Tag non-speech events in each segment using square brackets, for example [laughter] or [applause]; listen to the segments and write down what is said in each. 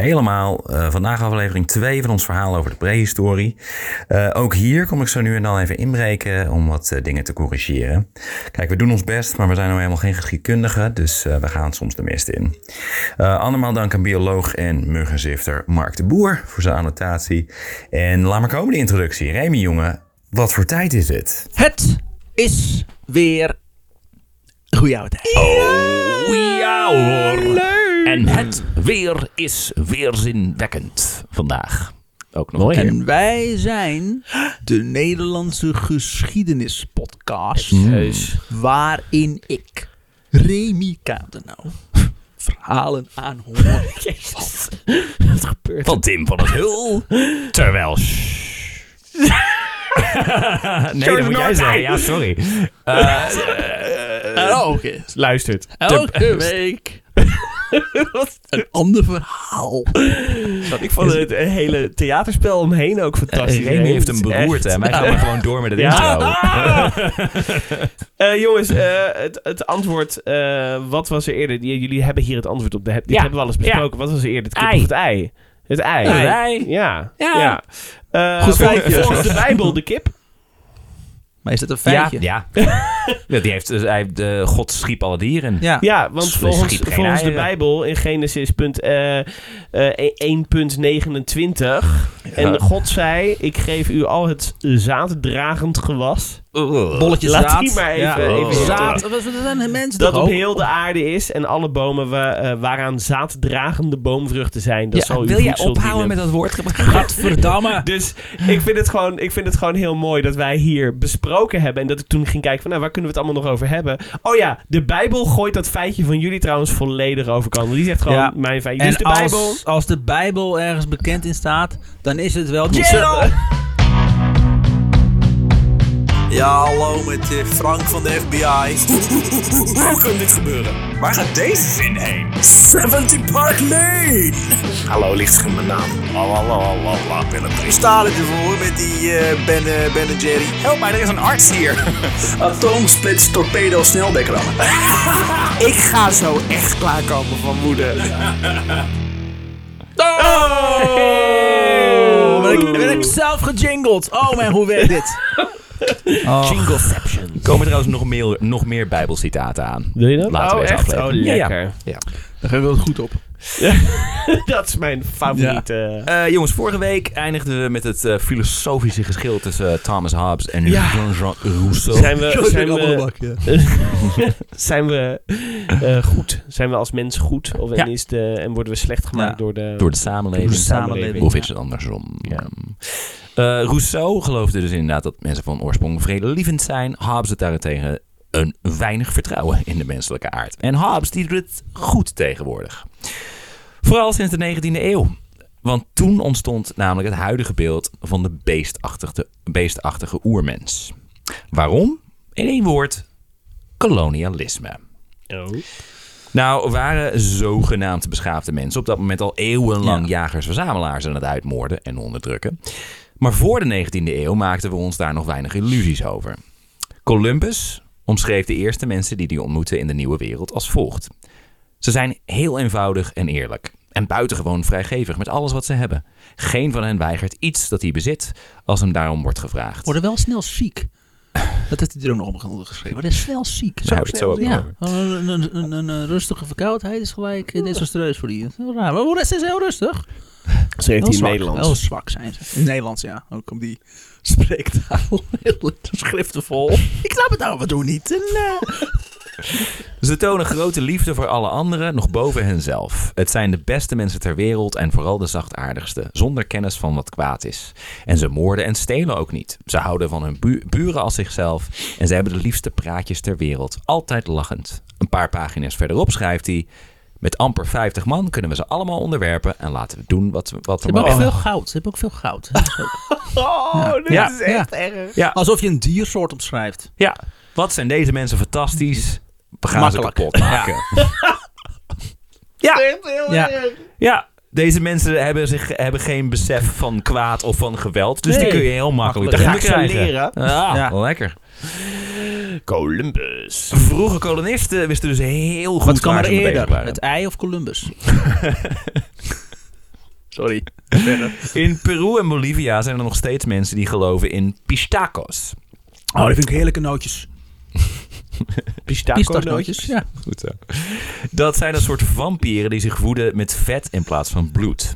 Helemaal. Uh, vandaag aflevering 2 van ons verhaal over de prehistorie. Uh, ook hier kom ik zo nu en dan even inbreken om wat uh, dingen te corrigeren. Kijk, we doen ons best, maar we zijn nou helemaal geen geschiedkundigen, dus we gaan soms de mist in. andermaal dank aan bioloog en muggenzifter Mark de Boer voor zijn annotatie. En laat maar komen de introductie. Remy, jongen, wat voor tijd is het? Het is weer goeie oude tijd. Oh, ja hoor. En het weer is weerzinwekkend vandaag. Ook nog Mooi, En wij zijn de Nederlandse geschiedenispodcast. Waarin ik, Remy Kadenau, verhalen aanhoor. [laughs] Jezus. Wat gebeurt Van Tim van het Hul. Terwijl... nee, dat moet jij zeggen. Ja, sorry. Uh, uh, uh, oké. Luistert. Elke week [laughs] een ander verhaal. ik vond het hele theaterspel omheen ook fantastisch. Uh, Remy heeft een beroerte. En wij gaan maar gewoon door met het intro. uh, [laughs] jongens, uh, het, het, antwoord. wat was er eerder? Jullie hebben hier het antwoord op. De, dit ja. hebben we alles besproken. Wat was er eerder? Het kip of het ei? Het ei. Het ei. Ja. ja. ja. Goed volgens de Bijbel de kip. Maar is dat een feitje? Ja, [laughs] ja. die heeft, dus, hij, de, God schiep alle dieren. Ja, ja want volgens, volgens de Bijbel in Genesis punt, uh, uh, 1.29... En God zei, ik geef u al het zaaddragend gewas... Bolletjes Laat zaad. die maar even, ja. even zaad. Wat zijn mensen dat op heel de aarde is en alle bomen wa uh, waaraan zaaddragende boomvruchten zijn. Dat ja, zal wil jij ophouden dienen. met dat woord? [laughs] Gadverdamme. dus ik vind, het gewoon, ik vind het gewoon heel mooi dat wij hier besproken hebben. En dat ik toen ging kijken van nou, waar kunnen we het allemaal nog over hebben. Oh ja, de Bijbel gooit dat feitje van jullie trouwens volledig over kan. Die zegt gewoon mijn feitje. Dus de als, Bijbel... als de Bijbel ergens bekend in staat, dan is het wel... Ja, hallo met uh, Frank van de FBI. [laughs] Hoe kan dit gebeuren? Waar gaat deze zin heen? 70 Park Lane! Hallo, ligt mijn naam. Lalalala, Willem Hoe staat het ervoor met die uh, Ben, uh, ben en Jerry? Help mij, er is een arts hier. [laughs] Atoomsplits torpedo sneldekramen. [laughs] Ik ga zo echt klaarkomen van moeder. Oh! oh! Ben, ik, ben ik zelf gejingled? Oh man, hoe werkt dit? [laughs] Oh. Jingleception. Komen trouwens nog meer, nog meer bijbelcitaten aan. Wil je dat? Laten oh, we echt? Oh, lekker. Ja, ja. Daar gaan we wel goed op. [laughs] dat is mijn favoriete. Ja. Uh, jongens, vorige week eindigden we met het uh, filosofische geschil tussen uh, Thomas Hobbes en ja. Jean-Jean Rousseau. Zijn we, [laughs] zijn we, ja. zijn we goed? Zijn we als mens goed? Of en, is de, en worden we slecht gemaakt door, de, door de samenleving? Door de samenleving. Of is het andersom? Rousseau geloofde dus inderdaad dat mensen van oorsprong vredelievend zijn. Hobbes het daarentegen een weinig vertrouwen in de menselijke aard. En Hobbes die doet het goed tegenwoordig. Vooral sinds de 19e eeuw. Want toen ontstond namelijk het huidige beeld van de beestachtige, beestachtige oermens. Waarom? In één woord, kolonialisme. Oh. Nou, waren zogenaamd beschaafde mensen op dat moment al eeuwenlang jagers-verzamelaars aan het uitmoorden en onderdrukken. Maar voor de 19e eeuw maakten we ons daar nog weinig illusies over. Columbus omschreef de eerste mensen die hij ontmoette in de nieuwe wereld als volgt. Ze zijn heel eenvoudig en eerlijk. En buitengewoon vrijgevig met alles wat ze hebben. Geen van hen weigert iets dat hij bezit als hem daarom wordt gevraagd. Worden wel snel ziek. Dat heeft hij er ook nog om geschreven. Worden snel ziek. Zo, het zo ja. Een, een, een, een, rustige verkoudheid is gelijk desastreus voor die. Heel raar. Maar hoe is heel rustig? Ze heeft in Nederlands. Heel zwak zijn ze. In Nederlands, ja. Ook om die spreektaal. [laughs] Heel schriftenvol. Ik snap het nou wat doen niet. En, uh... Ze tonen grote liefde voor alle anderen, nog boven henzelf. Het zijn de beste mensen ter wereld en vooral de zachtaardigste, zonder kennis van wat kwaad is. En ze moorden en stelen ook niet. Ze houden van hun bu buren als zichzelf en ze hebben de liefste praatjes ter wereld, altijd lachend. Een paar pagina's verderop schrijft hij... Met amper 50 man kunnen we ze allemaal onderwerpen en laten we doen wat, wat we Ze hebben ook veel goud. Ze hebben ook veel goud. [laughs] oh, ja. dit ja. is echt erg. Ja. Alsof je een diersoort omschrijft. Ja. Wat zijn deze mensen fantastisch? We gaan Makkelijk. ze kapot maken. Ja. [laughs] ja. ja. ja. Deze mensen hebben, zich, hebben geen besef van kwaad of van geweld. Dus nee. die kun je heel makkelijk eruit krijgen. leren. Ja, ja, lekker. Columbus. Vroege kolonisten wisten dus heel goed Wat kwam er eerder? Het ei of Columbus? [laughs] Sorry. In Peru en Bolivia zijn er nog steeds mensen die geloven in pistacos. Oh, die vind ik heerlijke nootjes. [laughs] Pistachenootjes. Ja. Goed zo. Dat zijn een soort vampieren die zich voeden met vet in plaats van bloed.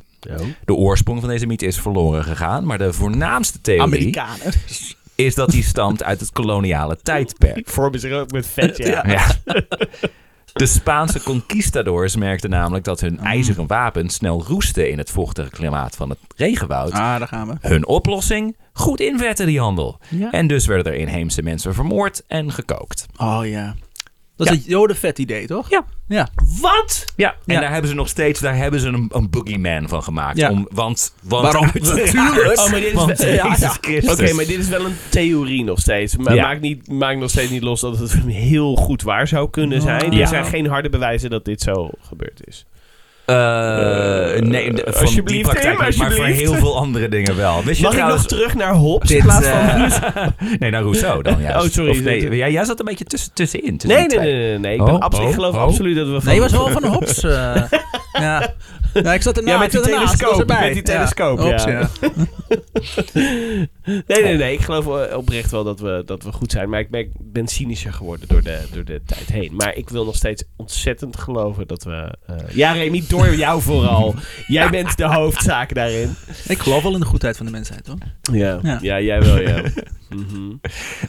De oorsprong van deze mythe is verloren gegaan, maar de voornaamste theorie Amerikanen. Is dat die stamt uit het koloniale tijdperk. [laughs] Vormen zich ook met vet, ja. [laughs] Ja. De Spaanse conquistadors merkten namelijk dat hun ijzeren wapens snel roesten in het vochtige klimaat van het regenwoud. Ah, daar gaan we. Hun oplossing? Goed invetten die handel. Ja. En dus werden er inheemse mensen vermoord en gekookt. Oh ja. Dat is het jodenvet idee, toch? Ja. Ja. Wat? Ja, en Ja. daar hebben ze nog steeds daar hebben ze een, een boogeyman van gemaakt. Ja. Om, want, want Waarom? [laughs] Natuurlijk. Oh, maar dit is want wel- ja, Jezus ja. Christus. Oké, maar dit is wel een theorie nog steeds. Maar Ja. maakt, niet, maakt nog steeds niet los dat het [laughs] heel goed waar zou kunnen zijn. Ja. Er zijn geen harde bewijzen dat dit zo gebeurd is. Eh, nee, de- van die praktijk niet, maar voor heel veel andere dingen wel. Wist je Mag ik trouwens... nog terug naar Hobbes in Dit, plaats van... eh, [laughs] Nee, naar Rousseau dan juist. [laughs] Oh, sorry. Of nee, jij zat een beetje tussen, tussenin. tussen Nee, nee, nee, nee, nee. Ik, ben Oh, absoluut, ik oh, geloof oh. absoluut dat we van... Nee, je was wel van hops. [laughs] eh. ja. Ja, ik zat ernaast. Ja, met die telescoop, met die telescoop, Ja. [laughs] Nee, nee, nee. Ik geloof eh, oprecht wel dat we, dat we goed zijn. Maar ik ben, ik ben cynischer geworden door de, door de tijd heen. Maar ik wil nog steeds ontzettend geloven dat we... eh, ja, Remy, door jou [laughs] vooral. Jij bent de hoofdzaak daarin. Ik geloof wel in de goedheid van de mensheid, hoor. Ja, ja. Ja. jij wel, ja. [laughs] Mhm.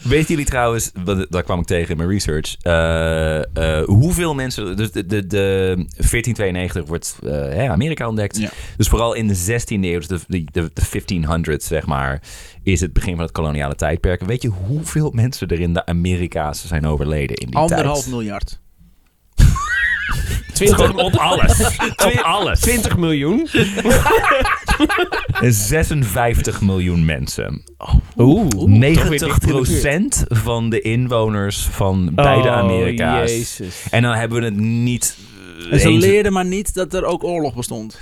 Weten jullie trouwens, daar kwam ik tegen in mijn research, eh, eh, hoeveel mensen, dus de, de, de 1492 wordt eh, hè, Amerika ontdekt. Ja. Dus vooral in de 16e eeuw, dus de, de, de, de 1500s zeg maar, is het begin van het koloniale tijdperk. Weet je hoeveel mensen er in de Amerika's zijn overleden in die Anderhalf tijd? miljard. 20, op alles. [laughs] op alles. 20 miljoen. [laughs] 56 miljoen mensen. Oeh. 90% van de inwoners van beide Amerika's. Oh, Jezus. En dan hebben we het niet. En ze eens- leerden maar niet dat er ook oorlog bestond.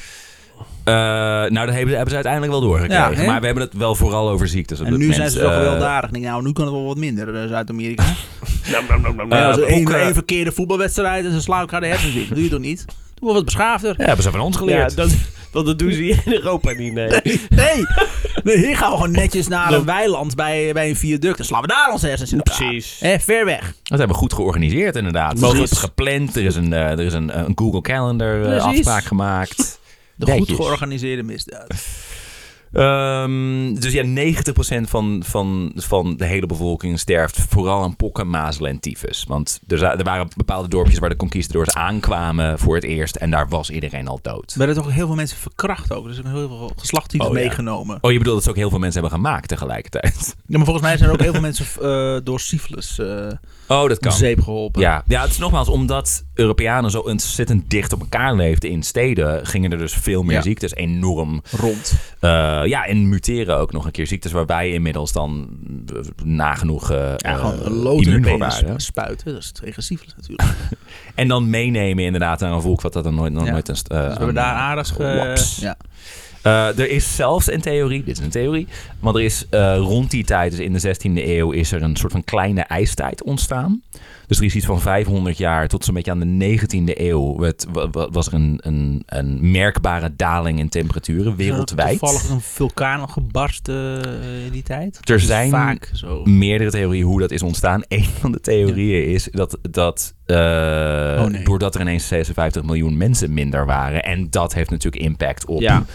Eh, nou, dat hebben, hebben ze uiteindelijk wel doorgekregen. Ja, maar we hebben het wel vooral over ziektes. op En nu moment. zijn ze zo Eh, gewelddadig. Ik denk, nou, nu kan het wel wat minder, eh, Zuid-Amerika. [laughs] Ja, als één, verkeerde voetbalwedstrijd en ze slaan elkaar de hersens in. Dat doe je toch niet? Doe wel wat beschaafder. Ja, hebben ze van ons Ja, geleerd. dat, dat, dat doen ze hier in Europa niet, nee. Nee, nee hier gaan we gewoon netjes naar een weiland bij, bij een viaduct. Dan slaan we daar ons hersens in. Precies. Hè, ver weg. Dat hebben we goed georganiseerd, inderdaad. Precies. Het is gepland. Er is een, eh, er is een, een Google Calendar eh, afspraak gemaakt. De goed georganiseerde misdaad. Ehm, dus ja, 90% van, van, van de hele bevolking sterft vooral aan pokken, mazelen en tyfus. Want er, er waren bepaalde dorpjes waar de conquistadors aankwamen voor het eerst. En daar was iedereen al dood. Er werden toch heel veel mensen verkracht ook. Dus er zijn heel veel geslachttypes Oh, ja. meegenomen. Oh, je bedoelt dat ze ook heel veel mensen hebben gemaakt tegelijkertijd? [laughs] Ja, maar volgens mij zijn er ook heel veel mensen eh, door syphilis eh Oh, dat kan. zeep geholpen. Ja, ja, het is nogmaals omdat Europeanen zo ontzettend dicht op elkaar leefden in steden, gingen er dus veel meer Ja. ziektes enorm. Rond. Eh, ja, en muteren ook nog een keer ziektes waarbij inmiddels dan eh, nagenoeg eh Ja, gewoon een immuun voor waren. spuiten. Dat is tegen syphilis natuurlijk. [laughs] En dan meenemen inderdaad naar een volk wat dat dan nooit, nog Ja. nooit een... eh, Dus we hebben een- daar aardig... ja. Eh, er is zelfs een theorie, dit is een theorie, want er is eh, rond die tijd, dus in de 16e eeuw, is er een soort van kleine ijstijd ontstaan. Dus er is iets van 500 jaar tot zo'n beetje aan de 19e eeuw werd, wa- wa- was er een, een, een merkbare daling in temperaturen wereldwijd. Toevallig een vulkaan gebarsten eh, in die tijd. Er zijn vaak zo. meerdere theorieën hoe dat is ontstaan. [laughs] Een van de theorieën is dat, dat Oh, nee. doordat er ineens 56 miljoen mensen minder waren. En dat heeft natuurlijk impact op Ja.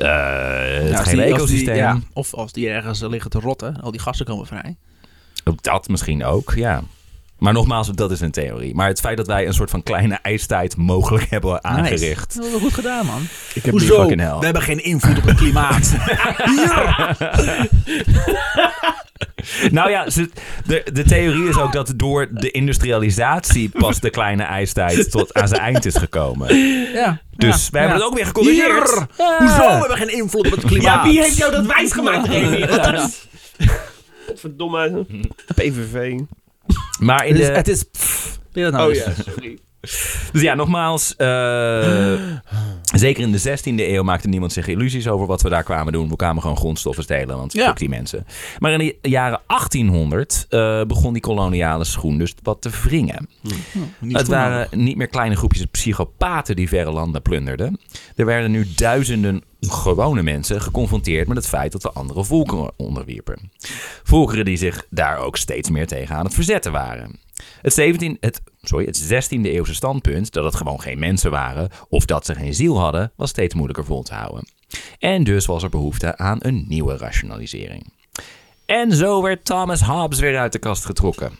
Eh, het Ja, als hele die- als die- ecosysteem. ja, of als die ergens liggen te rotten. Al die gassen komen vrij. Ook dat misschien ook, ja. Maar nogmaals, dat is een theorie. Maar het feit dat wij een soort van kleine ijstijd mogelijk [laughs] hebben aangericht. Dat hebben we goed gedaan, man. Ik heb Hoezo? fucking hell. We hebben geen invloed op het klimaat. [laughs] Hier! [laughs] [laughs] Nou ja, ze- de, de theorie is ook dat door de industrialisatie pas de kleine ijstijd tot aan zijn eind is gekomen. Ja. Dus wij hebben het ook weer gecorrigeerd. Hier! Hoezo? We hebben geen invloed op het klimaat. Ja, wie heeft jou dat wijsgemaakt, Remy? Wat dat is... Godverdomme. PVV. Maar in Het is... de, Het is pff, nou Oh eens? ja, sorry. Dus ja, nogmaals. eh, [gasps] Zeker in de 16e eeuw maakte niemand zich illusies over wat we daar kwamen doen. We kwamen gewoon grondstoffen stelen, want Ja. fuck die mensen. Maar in de jaren 1800 eh, begon die koloniale schoen dus wat te wringen. Niet het waren niet meer kleine groepjes psychopaten die verre landen plunderden. Er werden nu duizenden gewone mensen geconfronteerd met het feit dat we andere volkeren onderwierpen. Volkeren die zich daar ook steeds meer tegen aan het verzetten waren. Het, 17, het, sorry, het 16e eeuwse standpunt dat het gewoon geen mensen waren of dat ze geen ziel hadden, was steeds moeilijker vol te houden. En dus was er behoefte aan een nieuwe rationalisering. En zo werd Thomas Hobbes weer uit de kast getrokken.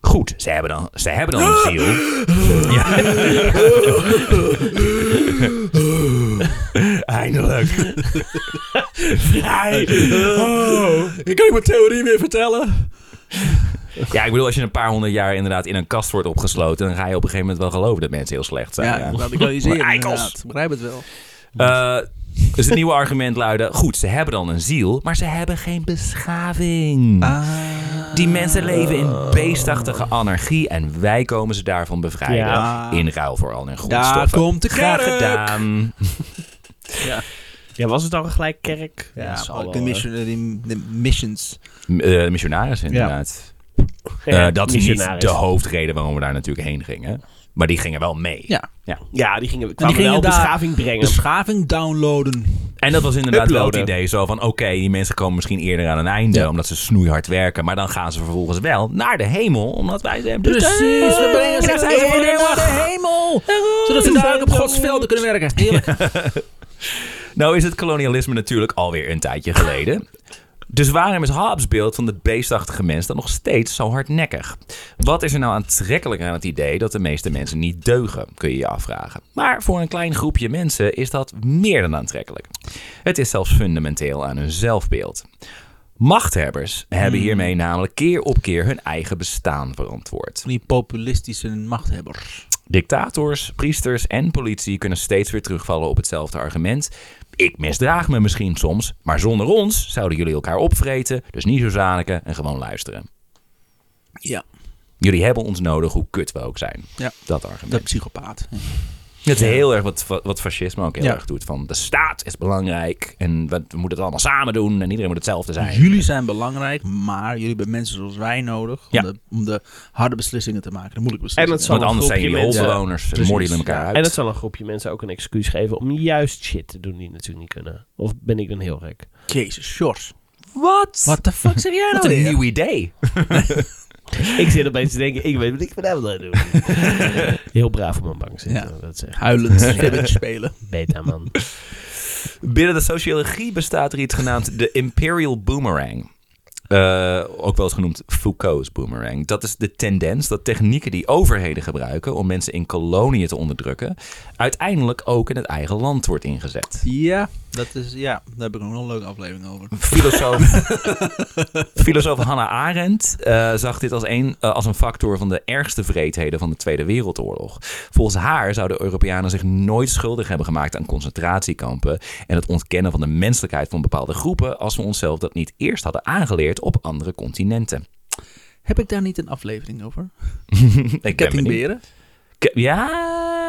Goed, ze hebben dan, ze hebben dan een [laughs] ziel. Ja. [laughs] Eindelijk. [laughs] Vrij. Ik kan ik mijn theorie weer vertellen. Ja, ik bedoel, als je een paar honderd jaar inderdaad in een kast wordt opgesloten, dan ga je op een gegeven moment wel geloven dat mensen heel slecht zijn. Ja, radicaliseren Maar eikels. inderdaad. Ik begrijp het wel. Eh, dus het nieuwe argument luidde: goed, ze hebben dan een ziel, maar ze hebben geen beschaving. Ah. Die mensen leven in beestachtige anarchie en wij komen ze daarvan bevrijden. Ja. In ruil voor al hun Daar grondstoffen. komt de Graag gedaan. [laughs] Ja, was het dan gelijk kerk? Ja, Dat wel, de, mission, de, de missions. Eh, missionaris inderdaad. Ja, Eh, dat is niet de hoofdreden waarom we daar natuurlijk heen gingen. Maar die gingen wel mee. Ja. Ja, die gingen, kwamen gingen wel beschaving brengen. Beschaving downloaden. En dat was inderdaad wel het Uploaden. idee. Zo van, oké, die mensen komen misschien eerder aan een einde. Ja. Omdat ze snoeihard werken. Maar dan gaan ze vervolgens wel naar de hemel. Omdat wij ze hebben. Precies, we brengen ze naar de hemel. Zodat ze daar op Gods velden kunnen werken. Heerlijk. [laughs] Nou is het kolonialisme natuurlijk alweer een tijdje geleden. Dus waarom is Hobbes beeld van de beestachtige mens dan nog steeds zo hardnekkig? Wat is er nou aantrekkelijk aan het idee dat de meeste mensen niet deugen, kun je je afvragen. Maar voor een klein groepje mensen is dat meer dan aantrekkelijk. Het is zelfs fundamenteel aan hun zelfbeeld. Machthebbers hebben hiermee namelijk keer op keer hun eigen bestaan verantwoord. Die populistische machthebbers. Dictators, priesters en politie kunnen steeds weer terugvallen op hetzelfde argument. Ik misdraag me misschien soms, maar zonder ons zouden jullie elkaar opvreten. Dus niet zo zaniken en gewoon luisteren. Ja, Jullie hebben ons nodig, hoe kut we ook zijn. Ja. Dat de argument. psychopaat. Het is heel erg wat, wat fascisme ook heel Ja. erg doet. Van de staat is belangrijk en we, we moeten het allemaal samen doen en iedereen moet hetzelfde zijn. Jullie zijn belangrijk, maar jullie hebben mensen zoals wij nodig om, Ja. de, om de harde beslissingen te maken. De moeilijke En beslissingen. zal Want anders zijn jullie holbewoners en moorden jullie elkaar uit. En dat zal een groepje mensen ook een excuus geven om juist shit te doen die natuurlijk niet kunnen. Of ben ik dan heel gek? Jezus, Sjors. Wat? Wat de fuck zeg jij Wat nou een weer? nieuw idee. [laughs] [laughs] Ik zit opeens te denken, ik weet wat ik vanavond ga doen. [laughs] heel braaf op mijn bank zitten, Ja. dat zeg Huilend [laughs] spelen. Beta man. Binnen de sociologie bestaat er iets genaamd de Imperial Boomerang. Eh, ook wel eens genoemd Foucault's boomerang. Dat is de tendens dat technieken die overheden gebruiken om mensen in koloniën te onderdrukken, uiteindelijk ook in het eigen land wordt ingezet. Ja, dat is, ja, daar heb ik nog een leuke aflevering over. [laughs] Filosoof, filosoof Hannah Arendt eh, zag dit als een, eh, als een factor van de ergste vreedheden van de Tweede Wereldoorlog. Volgens haar zouden Europeanen zich nooit schuldig hebben gemaakt aan concentratiekampen en het ontkennen van de menselijkheid van bepaalde groepen als we onszelf dat niet eerst hadden aangeleerd op andere continenten. Heb ik daar niet een aflevering over? [laughs] Ik. Kettingberen? Ke- Ja,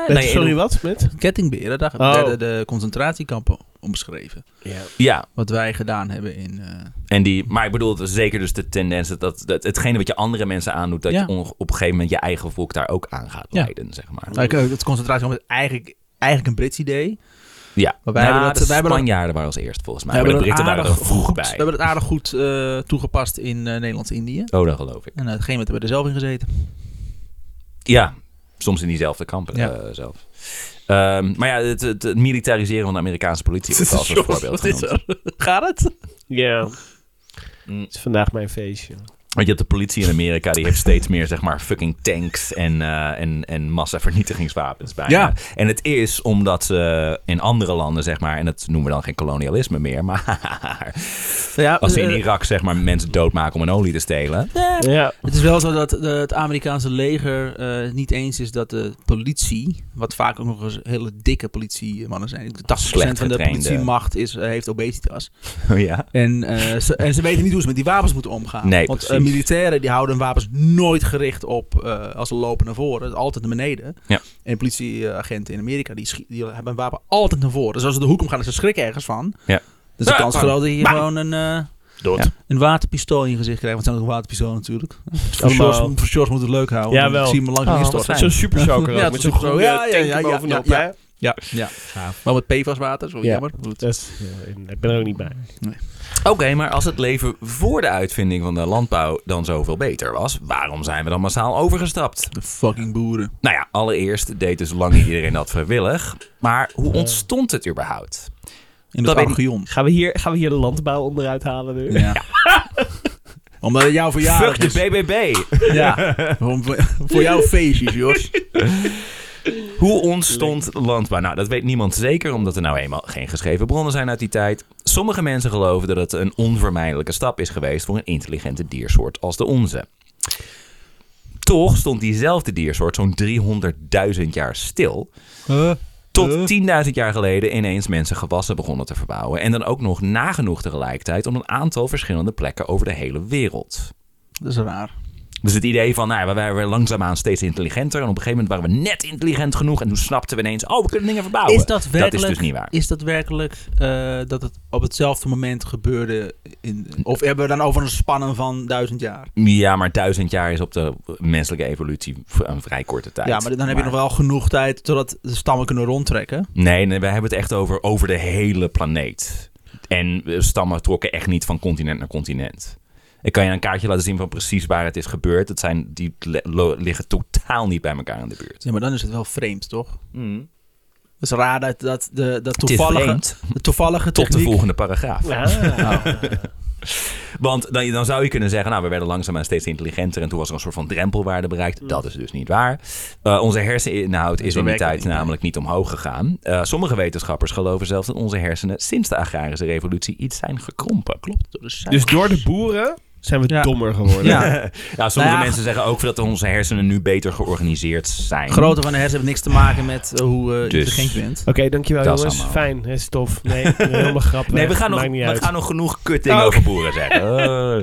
Met, nee, sorry, wat? Met? Kettingberen, daar Oh. werden de concentratiekampen omschreven. Ja. ja, Wat wij gedaan hebben in... eh, en die, maar ik bedoel het is zeker dus de tendens dat, dat, dat hetgene wat je andere mensen aandoet, dat Ja. je op een gegeven moment je eigen volk daar ook aan gaat Ja. leiden, zeg maar. nou, ik- het concentratiekamp is eigenlijk, eigenlijk een Brits idee. Ja, Maar wij Nou, hebben dat- de wij hebben dat- Spanjaarden waren als eerst volgens mij. We Maar de hebben Britten het waren er aardig vroeg goed- bij. We hebben het aardig goed eh, toegepast in eh, Nederlands-Indië. Oh, dat geloof ik. En uh, het moment hebben we er zelf in gezeten. Ja, soms in diezelfde kampen Ja. eh, zelf. Ehm, maar ja, het, het, het militariseren van de Amerikaanse politie wordt [laughs] wel als een voorbeeld is genoemd. Gaat het? Ja, Mm. het is vandaag mijn feestje. Want je hebt de politie in Amerika, die heeft steeds meer, zeg maar, fucking tanks en, eh, en, en massavernietigingswapens bij. Ja. En het is omdat ze in andere landen, zeg maar, en dat noemen we dan geen kolonialisme meer, maar [laughs] Ja, als ze in eh, Irak, zeg maar, mensen doodmaken om een olie te stelen. Ja. Het is wel zo dat de- het Amerikaanse leger eh, niet eens is dat de politie, wat vaak ook nog eens hele dikke politiemannen zijn, 80% Slecht van de politiemacht is, eh, heeft obesitas. Oh [laughs] ja. En, eh, ze, en ze weten niet hoe ze met die wapens moeten omgaan. Nee, Want precies. Militairen die houden hun wapens nooit gericht op eh, als ze lopen naar voren. Altijd naar beneden. Ja. En politieagenten in Amerika die, die hebben een wapen altijd naar voren. Dus als ze de hoek om gaan, is ze schrikken ergens van. Ja. Dus de Ah, kans groot dat je gewoon een, eh, Dood. een waterpistool in je gezicht krijgt. Want het zijn ook waterpistolen natuurlijk. Voor Shores moet het leuk houden. Ja, wel. Ik zie hem langs Oh. Zo'n super Ja, met zo'n groene. Ja, ja, ja, bovenop, ja, Ja, ja. Maar met PFAS water, zo Ja. jammer. Dus, ik ben er ook niet bij. Oké, maar als het leven voor de uitvinding van de landbouw dan zoveel beter was, waarom zijn we dan massaal overgestapt? De fucking boeren. Nou ja, allereerst deed dus lang niet iedereen dat vrijwillig. Maar hoe ontstond het überhaupt? In het archeon. Gaan we hier, gaan we hier de landbouw onderuit halen nu? Ja. [laughs] Omdat het jouw verjaardag Fuck de. BBB! Ja. [laughs] Voor, voor jouw feestjes, Jos. [laughs] Hoe ontstond landbouw? Nou, dat weet niemand zeker, omdat er nou eenmaal geen geschreven bronnen zijn uit die tijd. Sommige mensen geloven dat het een onvermijdelijke stap is geweest voor een intelligente diersoort als de onze. Toch stond diezelfde diersoort zo'n 300.000 jaar stil. Tot 10.000 jaar geleden ineens mensen gewassen begonnen te verbouwen. En dan ook nog nagenoeg tegelijkertijd op een aantal verschillende plekken over de hele wereld. Dat is raar. Dus het idee van, nou, we werden langzaamaan steeds intelligenter. En op een gegeven moment waren we net intelligent genoeg. En toen snapten we ineens, oh, we kunnen dingen verbouwen. Is dat werkelijk, Dat is dus niet waar. Is dat werkelijk eh, dat het op hetzelfde moment gebeurde? In, of hebben we dan over een spannen van duizend jaar? Ja, maar duizend jaar is op de menselijke evolutie een vrij korte tijd. Ja, maar dan heb je nog wel genoeg tijd totdat de stammen kunnen rondtrekken. Nee, nee, we hebben het echt over, over de hele planeet. En eh, stammen trokken echt niet van continent naar continent. Ik kan je een kaartje laten zien van precies waar het is gebeurd. Het zijn, die liggen totaal niet bij elkaar in de buurt. Ja, maar dan is het wel vreemd, toch? Het is raar dat, dat de, dat Het is toevallige, vreemd de toevallige tot de volgende paragraaf. Ah. [laughs] Want dan, dan zou je kunnen zeggen, nou, we werden langzaamaan steeds intelligenter en toen was er een soort van drempelwaarde bereikt. Dat is dus niet waar. Eh, onze herseninhoud is in die tijd niet, namelijk niet omhoog gegaan. Eh, sommige wetenschappers geloven zelfs dat onze hersenen sinds de agrarische revolutie iets zijn gekrompen. Klopt. Dus door de boeren zijn we Ja. dommer geworden. Ja, [laughs] Ja, sommige Nou ja, mensen zeggen ook dat onze hersenen nu beter georganiseerd zijn. grootte van de hersen heeft niks te maken met eh, hoe eh Dus- je bent. Oké, dankjewel Dat jongens. allemaal. Fijn, hè, is tof. Nee, helemaal grap. [laughs] Nee, we gaan, nog, we uit. gaan nog genoeg kutdingen Oh, over boeren zeggen. [laughs] Eh,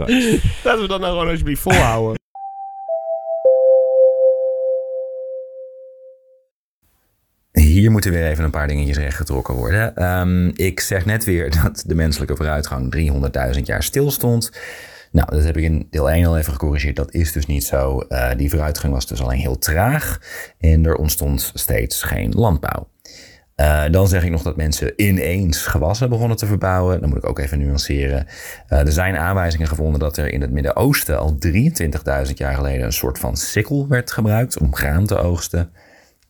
Laten we dat nou gewoon alsjeblieft volhouden. Hier moeten weer even een paar dingetjes rechtgetrokken worden. Ehm, ik zeg net weer dat de menselijke vooruitgang 300.000 jaar stilstond. Nou, dat heb ik in deel 1 al even gecorrigeerd. Dat is dus niet zo. Eh, die vooruitgang was dus alleen heel traag. En er ontstond steeds geen landbouw. Eh, dan zeg ik nog dat mensen ineens gewassen begonnen te verbouwen. Dan moet ik ook even nuanceren. Eh, er zijn aanwijzingen gevonden dat er in het Midden-Oosten al 23.000 jaar geleden een soort van sikkel werd gebruikt om graan te oogsten.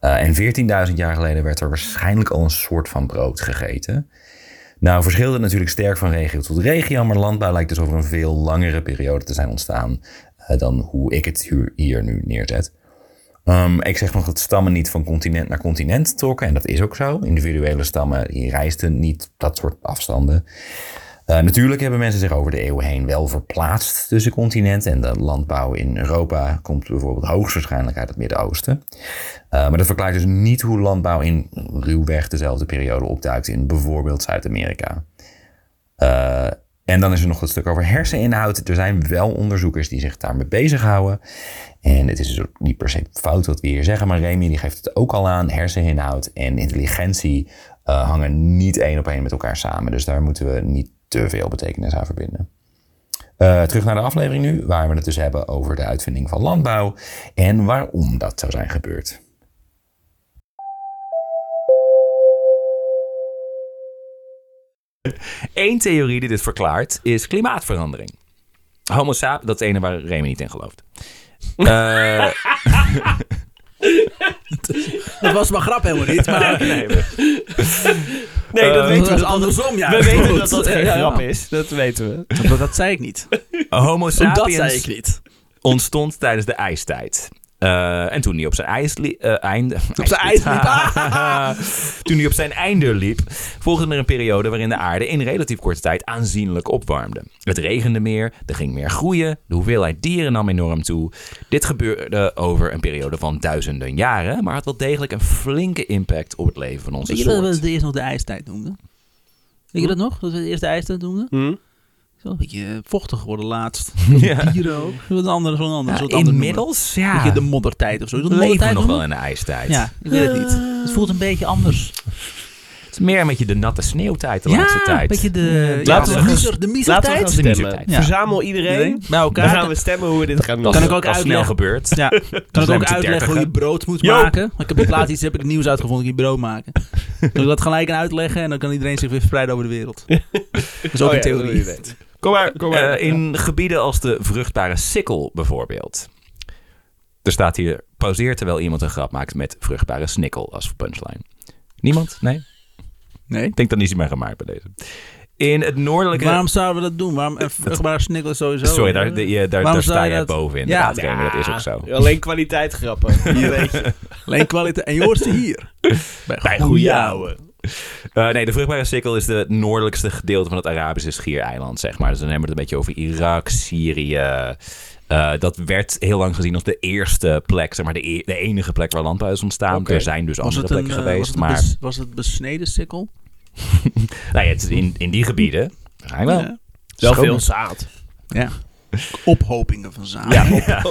En 14.000 jaar geleden werd er waarschijnlijk al een soort van brood gegeten. Nou verschilt natuurlijk sterk van regio tot regio, maar landbouw lijkt dus over een veel langere periode te zijn ontstaan eh, dan hoe ik het hier, nu neerzet. Ehm, ik zeg nog dat stammen niet van continent naar continent trokken. En dat is ook zo. Individuele stammen die reisden niet dat soort afstanden. Eh, natuurlijk hebben mensen zich over de eeuwen heen wel verplaatst tussen continenten. En de landbouw in Europa komt bijvoorbeeld hoogstwaarschijnlijk uit het Midden-Oosten. Eh, maar dat verklaart dus niet hoe landbouw in ruwweg dezelfde periode opduikt in bijvoorbeeld Zuid-Amerika. Eh, en dan is er nog het stuk over herseninhoud. Er zijn wel onderzoekers die zich daarmee bezighouden. En het is dus niet per se fout wat we hier zeggen, maar Remy die geeft het ook al aan. Herseninhoud en intelligentie hangen niet één op één met elkaar samen. Dus daar moeten we niet te veel betekenis aan verbinden. Eh, terug naar de aflevering nu, waar we het dus hebben over de uitvinding van landbouw en waarom dat zou zijn gebeurd. Eén theorie die dit verklaart is klimaatverandering. Homo sapiens, dat is ene waar Remy niet in gelooft. [laughs] Eh, Dat was mijn grap helemaal niet, maar... [laughs] nee, Nee, dat Eh, weten we. dat is Dat andersom, ja. we weten dat dat geen Ja, ja. grap is. Dat weten we. Dat, dat zei ik niet. Homo Dat zei sapiens ik niet. ontstond tijdens de ijstijd. Eh, en toen hij op zijn ijs eh, einde. Op zijn ijs liep. [laughs] toen hij op zijn einde liep, volgde er een periode waarin de aarde in relatief korte tijd aanzienlijk opwarmde. Het regende meer, er ging meer groeien, de hoeveelheid dieren nam enorm toe. Dit gebeurde over een periode van duizenden jaren, maar had wel degelijk een flinke impact op het leven van onze Weet je dat we soort. het eerst nog de ijstijd noemden? Weet je dat nog? Dat we het eerst de ijstijd noemden? Hm? wel een beetje eh, vochtig geworden laatst. [laughs] Ja. Dieren ook. Wat andere, zo'n ander, Ja, noemen. inmiddels, ja, beetje de moddertijd of zo. Is leven we moddertijd nog wel in de ijstijd. Ja, ik weet het niet. Het voelt een beetje anders. Het is meer een beetje de natte sneeuwtijd de ja, laatste tijd. een beetje de, ja, Laten we de miser, misertijd. gaan De stemmen. misertijd. Ja. Verzamel iedereen. Bij Dan elkaar. gaan we stemmen hoe we dit gaan doen. Dat [laughs] Kan is- ik ook is snel gebeurd. Ja, kan ik ook uitleggen hoe je brood moet Joop. maken? Ik heb in plaats iets heb ik nieuws uitgevonden, ik je brood maken. Kan ik dat gelijk aan uitleggen en dan kan iedereen zich weer verspreiden over de wereld. [laughs] Dat is ook Oh een ja, dat wil theorie. Kom maar, kom maar. Eh, in gebieden als de vruchtbare sikkel bijvoorbeeld. Er staat hier, pauzeer terwijl iemand een grap maakt met vruchtbare snikkel als punchline. Niemand? Nee? Nee? Ik denk dan is hij maar gemaakt bij deze. In het noordelijke... Waarom zouden we dat doen? Waarom, vruchtbare snikkel sowieso. Sorry, daar, de- je- daar, Waarom daar zou sta je jij dat- bovenin. Ja, Ja, dat is ook zo. Alleen kwaliteit grappen. Hier weet je. [laughs] Alleen kwaliteit. En je hoort ze hier. [laughs] Bij Bij goede goeie ouwe. Eh, nee, de vruchtbare sikkel is het noordelijkste gedeelte van het Arabische schiereiland, zeg maar. Dus dan hebben we het een beetje over Irak, Syrië. Eh, dat werd heel lang gezien als de eerste plek, zeg maar, de, e- de enige plek waar landbouw is ontstaan. Er zijn dus Was andere het, een, plekken eh, was, geweest, het een maar was het besneden sikkel? [laughs] nou ja, het is in, in die gebieden zijn wel. Ja. Wel veel zaad. ja. [laughs] Ophopingen van zaden. Ja,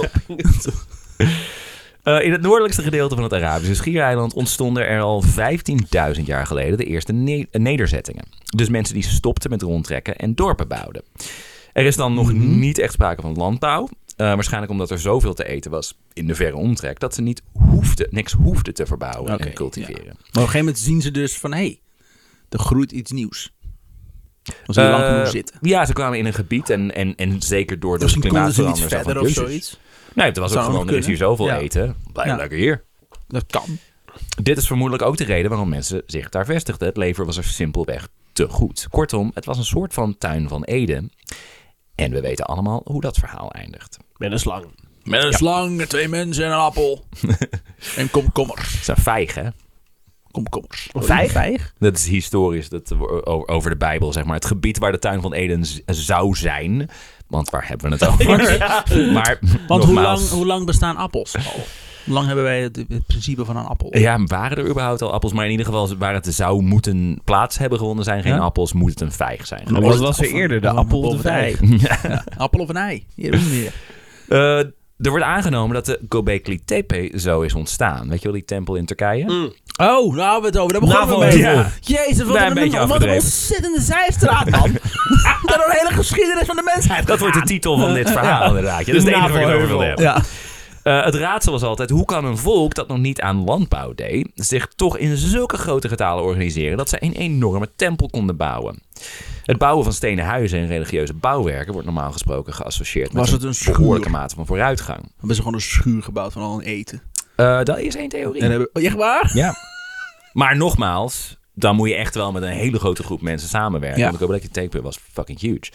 Eh, in het noordelijkste gedeelte van het Arabische schiereiland ontstonden er al 15.000 jaar geleden de eerste ne- nederzettingen. Dus mensen die stopten met rondtrekken en dorpen bouwden. Er is dan nog Mhm. niet echt sprake van landbouw. eh, waarschijnlijk omdat er zoveel te eten was in de verre omtrek dat ze niet hoefden, niks hoefden te verbouwen Oké, en cultiveren. Maar op een gegeven moment zien ze dus van... hé, hey, er groeit iets nieuws. Lang Eh, genoeg zitten. Ja, ze kwamen in een gebied en, en, en zeker door de Misschien konden ze iets klimaatverandering. verder of zoiets. Nee, het was ook Zou gewoon, er is hier zoveel Ja. eten. Blijf Ja. lekker hier. Dat kan. Dit is vermoedelijk ook de reden waarom mensen zich daar vestigden. Het leven was er simpelweg te goed. Kortom, het was een soort van tuin van Eden. En we weten allemaal hoe dat verhaal eindigt. Met een slang. Met een slang, twee mensen en een appel. [laughs] en komkommers. Het is een vijg, hè? Komkommers. Een vijg? vijg? Dat is historisch dat, o- over de Bijbel, zeg maar. Het gebied waar de tuin van Eden zou zijn. Want waar hebben we het over? [laughs] Maar Want hoe lang, hoe lang bestaan appels al? Hoe lang hebben wij het, het principe van een appel? Ja, waren er überhaupt al appels? Maar in ieder geval, waar het zou moeten plaats hebben gewonnen zijn geen Ja? appels, moet het een vijg zijn. Wat was er of eerder, de een- appel of de ei? vijg? [laughs] Ja, appel of een ei? Hier meer. Eh, er wordt aangenomen dat de Göbekli Tepe zo is ontstaan. Weet je wel, die tempel in Turkije? Mm. Oh, nou hebben we het over. Daar begonnen we mee. ja. Jezus, wat een, een wat een ontzettende zijstraat, man. [laughs] dat is een hele geschiedenis van de mensheid. Dat wordt de titel van dit verhaal, inderdaad. Ja, dat is de enige waar ik het over wil hebben. Ja. Eh, het raadsel was altijd, hoe kan een volk dat nog niet aan landbouw deed... zich toch in zulke grote getalen organiseren... dat ze een enorme tempel konden bouwen? Het bouwen van stenen huizen en religieuze bouwwerken... wordt normaal gesproken geassocieerd met Was het een behoorlijke mate van vooruitgang. Hebben ze gewoon een schuur gebouwd van al een eten. Eh, dat is één theorie. En hebben, oh, echt waar? Ja. Maar nogmaals, dan moet je echt wel met een hele grote groep mensen samenwerken. Ja. Want de Göbekli Tepe was fucking huge.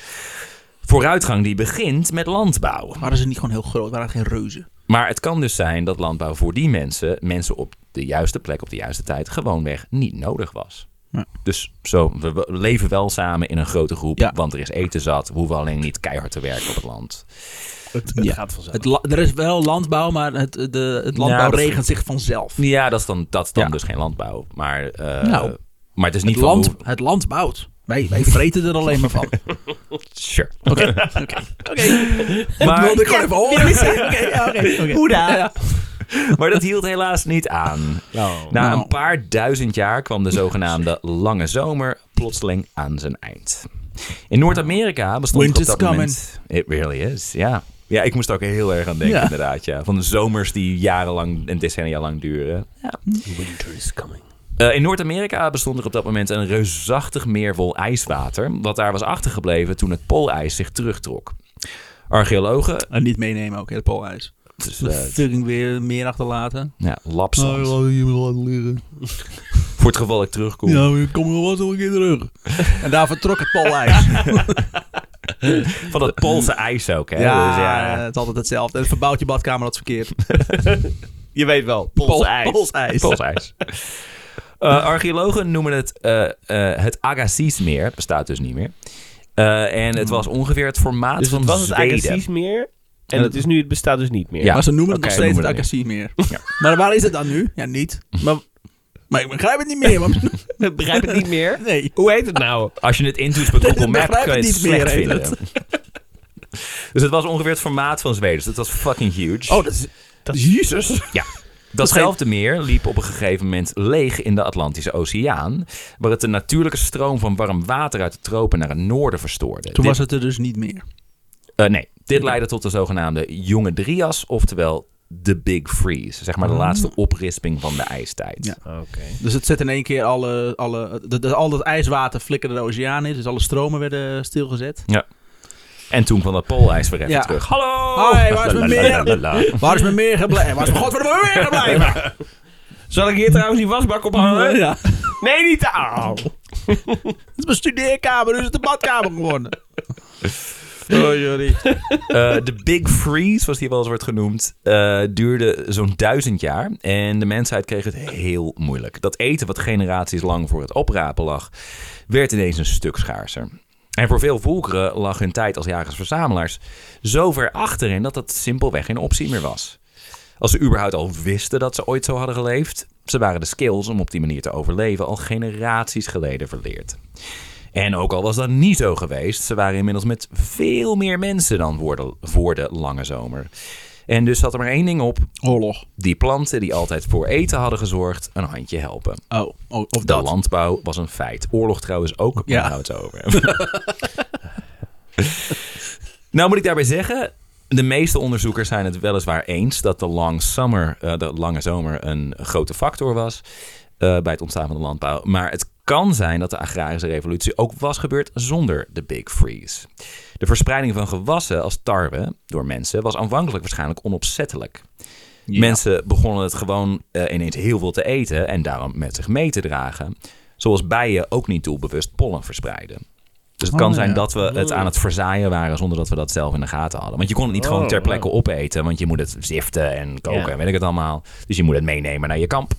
Vooruitgang die begint met landbouw. Waren ze niet gewoon heel groot? Waren het geen reuzen? Maar het kan dus zijn dat landbouw voor die mensen, mensen op de juiste plek op de juiste tijd, gewoonweg niet nodig was. Ja. Dus zo, we leven wel samen in een grote groep, Ja. want er is eten zat. We hoeven alleen niet keihard te werken op het land. Het, Ja. gaat vanzelf. Het la- er is wel landbouw, maar het, de, het landbouw regent zich vanzelf. Ja, dat is dan, dat is dan Ja. dus geen landbouw. Maar, eh, Nou, maar het is niet Het van land, hoe- het land bouwt. Wij, wij vreten er alleen maar van. [laughs] Sure. [laughs] Oké, oké. Oké. Maar- wilde ik gewoon even horen. Oké? Ja. Maar dat hield helaas niet aan. Na Nou. een paar duizend jaar kwam de zogenaamde lange zomer plotseling aan zijn eind. In Noord-Amerika bestond er op Winter's dat moment... It really is, ja. Ja, ik moest er ook heel erg aan denken Ja. inderdaad, ja. Van de zomers die jarenlang en decennia lang duren. Ja. Winter is coming. Eh, in Noord-Amerika bestond er op dat moment een reusachtig meer vol ijswater... wat daar was achtergebleven toen het poolijs zich terugtrok. Archeologen... En niet meenemen ook, het poolijs. Dus, Uh, fucking weer meer achterlaten. ja, lapsand. je me laten liggen. [laughs] Voor het geval ik terugkom. Ja, ik kom nog wel een keer terug. en daar vertrok het poolijs. [laughs] Van dat Poolse ijs ook, hè? ja, Dus ja, het is altijd hetzelfde. En verbouwt je badkamer dat verkeerd. [laughs] Je weet wel, Pools Pool- ijs. Pools ijs. Pools ijs. Eh, archeologen noemen het eh, eh, het Agassizmeer. Bestaat dus niet meer. Eh, en het was ongeveer het formaat Dus van het was het Zweden. Agassiz meer. En het, is nu, het bestaat dus niet meer. Ja. Maar ze noemen het nog steeds het we Agassi meer. [laughs] Maar waar is het dan nu? Ja, niet. [laughs] Maar Maar ik begrijp het niet meer. [laughs] Ik begrijp het niet meer. Nee. Hoe heet het nou? Als je het intoetst bij Google Maps, kan je het het niet meer, slecht heet vinden. het. Dus het was ongeveer het formaat van Zweden. Dus het was fucking huge. Oh, dat is... Dat is Jezus. Ja. Datzelfde meer liep op een gegeven moment leeg in de Atlantische Oceaan, waar het de natuurlijke stroom van warm water uit de tropen naar het noorden verstoorde. Toen Dit- was het er dus niet meer. eh, nee, dit leidde tot de zogenaamde Jonge Drias, oftewel de Big Freeze. Zeg maar de Oh. laatste oprisping van de ijstijd. Ja. Oké. Dus het zet in één keer alle... alle de, de- al dat ijswater flikkerde de oceaan in. Dus alle stromen werden stilgezet. En toen kwam dat poolijs weer even Ja. terug. Hallo! Hoi, waar is mijn meer? Waar is mijn meer gebleven? Waar is mijn godverdomme meer gebleven? [laughs] Zal ik hier trouwens die wasbak ophangen? Ja. Nee, niet aan. Het is mijn studeerkamer, nu is het de badkamer geworden. Oh, sorry. Eh, de Big Freeze, zoals die wel eens wordt genoemd, eh, duurde zo'n duizend jaar. En de mensheid kreeg het heel moeilijk. Dat eten wat generaties lang voor het oprapen lag, werd ineens een stuk schaarser. En voor veel volkeren lag hun tijd als jagers-verzamelaars zo ver achterin dat dat simpelweg geen optie meer was. Als ze überhaupt al wisten dat ze ooit zo hadden geleefd, ze waren de skills om op die manier te overleven al generaties geleden verleerd. En ook al was dat niet zo geweest, ze waren inmiddels met veel meer mensen dan voor voor de lange zomer. En dus zat er maar één ding op: Oorlog. die planten die altijd voor eten hadden gezorgd, een handje helpen. Oh, oh of De dat. landbouw was een feit. Oorlog trouwens ook, Ja. daar we het over. [laughs] nou moet ik daarbij zeggen, de meeste onderzoekers zijn het weliswaar eens dat de, long summer, eh, de lange zomer een grote factor was eh, bij het ontstaan van de landbouw. Maar het kan zijn dat de agrarische revolutie ook was gebeurd zonder de Big Freeze. De verspreiding van gewassen als tarwe door mensen was aanvankelijk waarschijnlijk onopzettelijk. Ja. Mensen begonnen het gewoon eh, ineens heel veel te eten en daarom met zich mee te dragen. Zoals bijen ook niet doelbewust pollen verspreiden. Dus het Oh, kan zijn ja. dat we het aan het verzaaien waren zonder dat we dat zelf in de gaten hadden. Want je kon het niet Oh, gewoon ter plekke oh. opeten, want je moet het ziften en koken Ja. en weet ik het allemaal. Dus je moet het meenemen naar je kamp.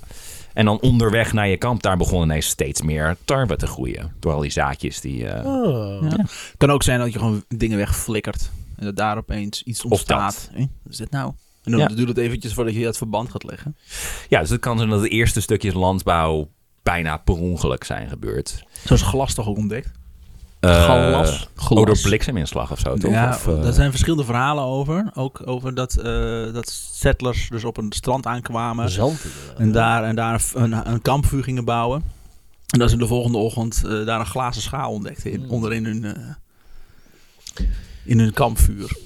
En dan onderweg naar je kamp, daar begon ineens steeds meer tarwe te groeien. Door al die zaadjes die... eh, Oh. Ja. kan ook zijn dat je gewoon dingen wegflikkert. En dat daar opeens iets ontstaat. Wat is dit nou? En dan Ja. doe het eventjes voordat je het verband gaat leggen. Ja, dus het kan zijn dat de eerste stukjes landbouw bijna per ongeluk zijn gebeurd. Zo is glas toch ook ontdekt? Eh, Glas? Oh, door blikseminslag of zo, toch? Ja, Of, eh, daar zijn verschillende verhalen over. Ook over dat, eh, dat settlers dus op een strand aankwamen. Zand. En daar, en daar een, een kampvuur gingen bouwen. En dat ze de volgende ochtend eh, daar een glazen schaal ontdekten. In, onderin hun, eh, in hun kampvuur.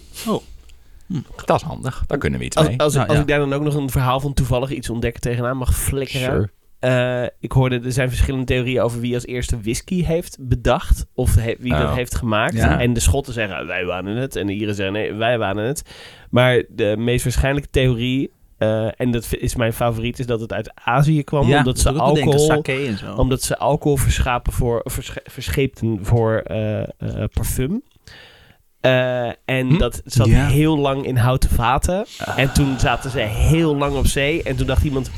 Dat is handig. Daar kunnen we iets Als, mee. als, Nou, als ja. ik daar dan ook nog een verhaal van toevallig iets ontdekken tegenaan mag flikkeren. Sure. Eh, ik hoorde, er zijn verschillende theorieën over wie als eerste whisky heeft bedacht. Of he- wie dat Oh. heeft gemaakt. Ja. En de Schotten zeggen, wij waren het. En de Ieren zeggen, nee, wij waren het. Maar de meest waarschijnlijke theorie, eh, en dat is mijn favoriet, is dat het uit Azië kwam. omdat, dat ze alcohol, sake en zo. omdat ze alcohol verschapen voor, versche- verscheepten voor eh, parfum. En Hm? dat zat Ja. heel lang in houten vaten. En toen zaten ze heel lang op zee. En toen dacht iemand...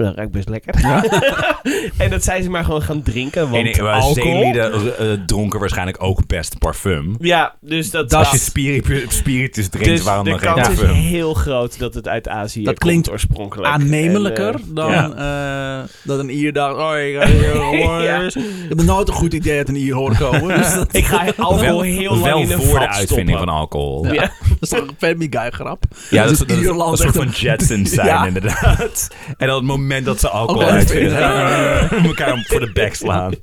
"Oh, Dat ruikt best lekker. [laughs] en dat zijn ze maar gewoon gaan drinken. Want En, alcohol... zeelieden eh, dronken waarschijnlijk ook best parfum. Ja, dus dat... Als dat je spiritus, spiritus drinkt, dus waarom de dan geen kans is parfum? heel groot dat het uit Azië Dat komt klinkt oorspronkelijk. aannemelijker En, eh, dan ja. eh, dat een Ier dacht... Oh, ik, ga [laughs] hier gewoon Ja. ik heb nooit een goed idee uit een Ier horen komen. [laughs] Dus dat, Ik ga alcohol heel lang wel in voor de uitvinding stoppen. van alcohol. Ja. Ja, dat is toch een Family Guy grap? dat is, Dus dat is een soort van Jetsons zijn Ja. inderdaad. En dan het moment dat ze alcohol Alcohol uitvinden, uitvinden. [laughs] elkaar voor de bek slaan.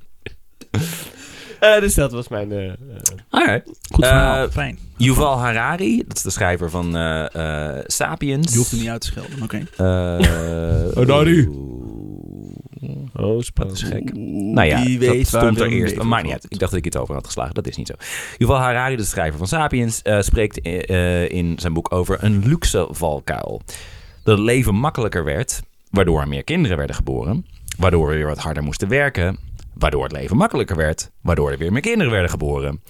Eh, dus dat was mijn... eh, eh, Alright. Goed verhaal, Eh, fijn. Yuval Harari, dat is de schrijver van eh, eh, Sapiens. Je hoeft hem niet uit te schelden, oké. Eh, Harari. oeh, oh, Dat is gek. Nou ja, Die dat weet waar stond er Willem eerst. Maakt niet uit. Ik dacht dat ik het over had geslagen. Dat is niet zo. Yuval Harari, de schrijver van Sapiens, eh, spreekt eh, in zijn boek over een luxe valkuil. Dat het leven makkelijker werd, waardoor er meer kinderen werden geboren. Waardoor we weer wat harder moesten werken. Waardoor het leven makkelijker werd. Waardoor er weer meer kinderen werden geboren.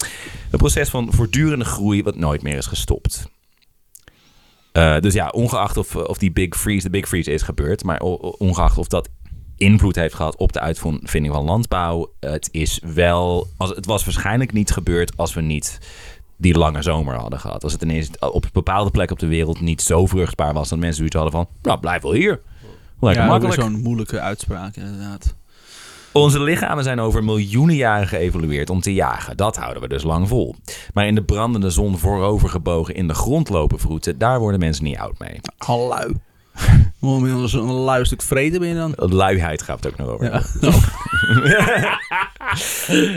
Een proces van voortdurende groei wat nooit meer is gestopt. Eh, dus ja, ongeacht of, of die Big Freeze de Big Freeze is gebeurd, maar ongeacht of dat invloed heeft gehad op de uitvinding van landbouw, het is wel, als, het was waarschijnlijk niet gebeurd als we niet die lange zomer hadden gehad. Als het ineens op bepaalde plek op de wereld niet zo vruchtbaar was dat mensen zoiets hadden van, nou blijf wel hier. Lekker ja, makkelijk. Zo'n moeilijke uitspraak, inderdaad. Onze lichamen zijn over miljoenen jaren geëvolueerd om te jagen. Dat houden we dus lang vol. Maar in de brandende zon voorover gebogen in de grond lopen vroeten, daar worden mensen niet oud mee. Al [laughs] Momenteel zo'n lui stuk vreten ben je dan. Luiheid gaat het ook nog over. Ja.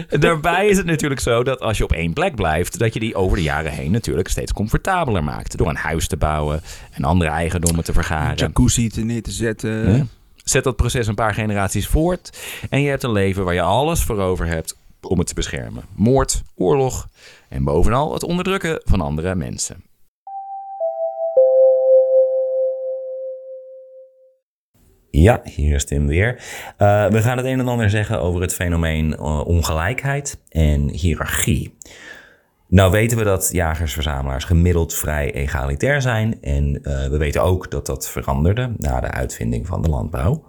[laughs] Daarbij is het natuurlijk zo dat als je op één plek blijft, dat je die over de jaren heen natuurlijk steeds comfortabeler maakt. Door een huis te bouwen en andere eigendommen te vergaren. Jacuzzi te neer te zetten. Ja. Zet dat proces een paar generaties voort en je hebt een leven waar je alles voor over hebt om het te beschermen. Moord, oorlog en bovenal het onderdrukken van andere mensen. Ja, hier is Tim weer. Uh, we gaan het een en ander zeggen over het fenomeen uh, ongelijkheid en hiërarchie. Nou weten we dat jagers-verzamelaars gemiddeld vrij egalitair zijn. En uh, we weten ook dat dat veranderde na de uitvinding van de landbouw.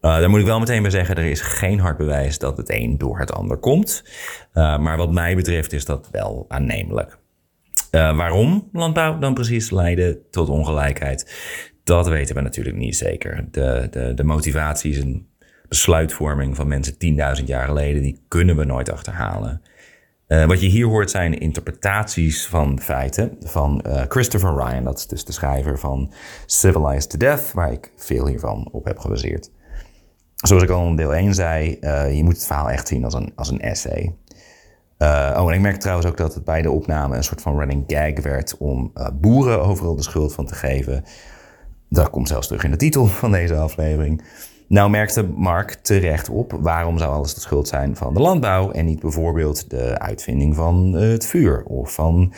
daar moet ik wel meteen bij zeggen, er is geen hard bewijs dat het een door het ander komt. maar wat mij betreft is dat wel aannemelijk. waarom landbouw dan precies leidde tot ongelijkheid? Dat weten we natuurlijk niet zeker. De, de, de motivaties en besluitvorming van mensen 10.000 jaar geleden, die kunnen we nooit achterhalen. Uh, wat je hier hoort zijn interpretaties van feiten van uh, Christopher Ryan. Dat is dus de schrijver van Civilized to Death, waar ik veel hiervan op heb gebaseerd. Zoals ik al in deel 1 zei, uh, je moet het verhaal echt zien als een, als een essay. oh, en ik merk trouwens ook dat het bij de opname een soort van running gag werd om boeren overal de schuld van te geven. Dat komt zelfs terug in de titel van deze aflevering. Nou merkte Mark terecht op waarom zou alles de schuld zijn van de landbouw en niet bijvoorbeeld de uitvinding van het vuur of van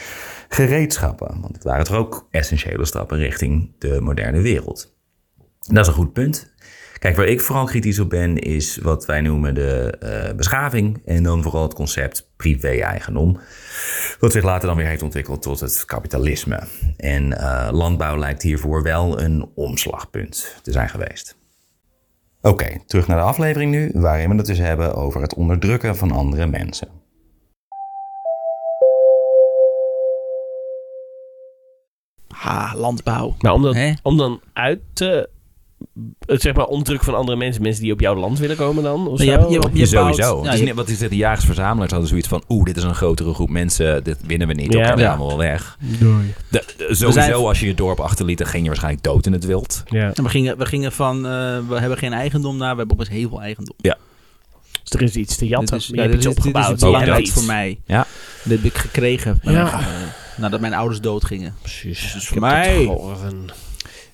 gereedschappen. Want het waren toch ook essentiële stappen richting de moderne wereld. Dat is een goed punt. Kijk, waar ik vooral kritisch op ben, is wat wij noemen de uh, beschaving. En dan vooral het concept privé-eigendom. Wat zich later dan weer heeft ontwikkeld tot het kapitalisme. En uh, landbouw lijkt hiervoor wel een omslagpunt te zijn geweest. Oké, okay, terug naar de aflevering nu, waarin we het dus hebben over het onderdrukken van andere mensen. Ha, landbouw. Maar om, dat, Hè? om dan uit te... Het zeg maar onderdrukken van andere mensen, mensen die op jouw land willen komen dan? Of Je zo? hebt- je hebt- je Sowieso. Het ja, is je- wat is dit? De jagers-verzamelaars hadden zoiets van... Oeh, dit is een grotere groep mensen. Dit winnen we niet. Ja. Dat gaan we Ja. allemaal wel weg. Doei. De- de- sowieso, zijn- als je je dorp achterliet... dan ging je waarschijnlijk dood in het wild. Ja. En we gingen, we gingen van, eh, we hebben geen eigendom naar, we hebben opeens heel veel eigendom. Dus er is iets te jatten. Dit is, je ja, dit is, dit is opgebouwd. dat. voor mij. Ja. Dit heb ik gekregen Ja. eh, nadat mijn ouders doodgingen. Precies. Dus Ik voor mij-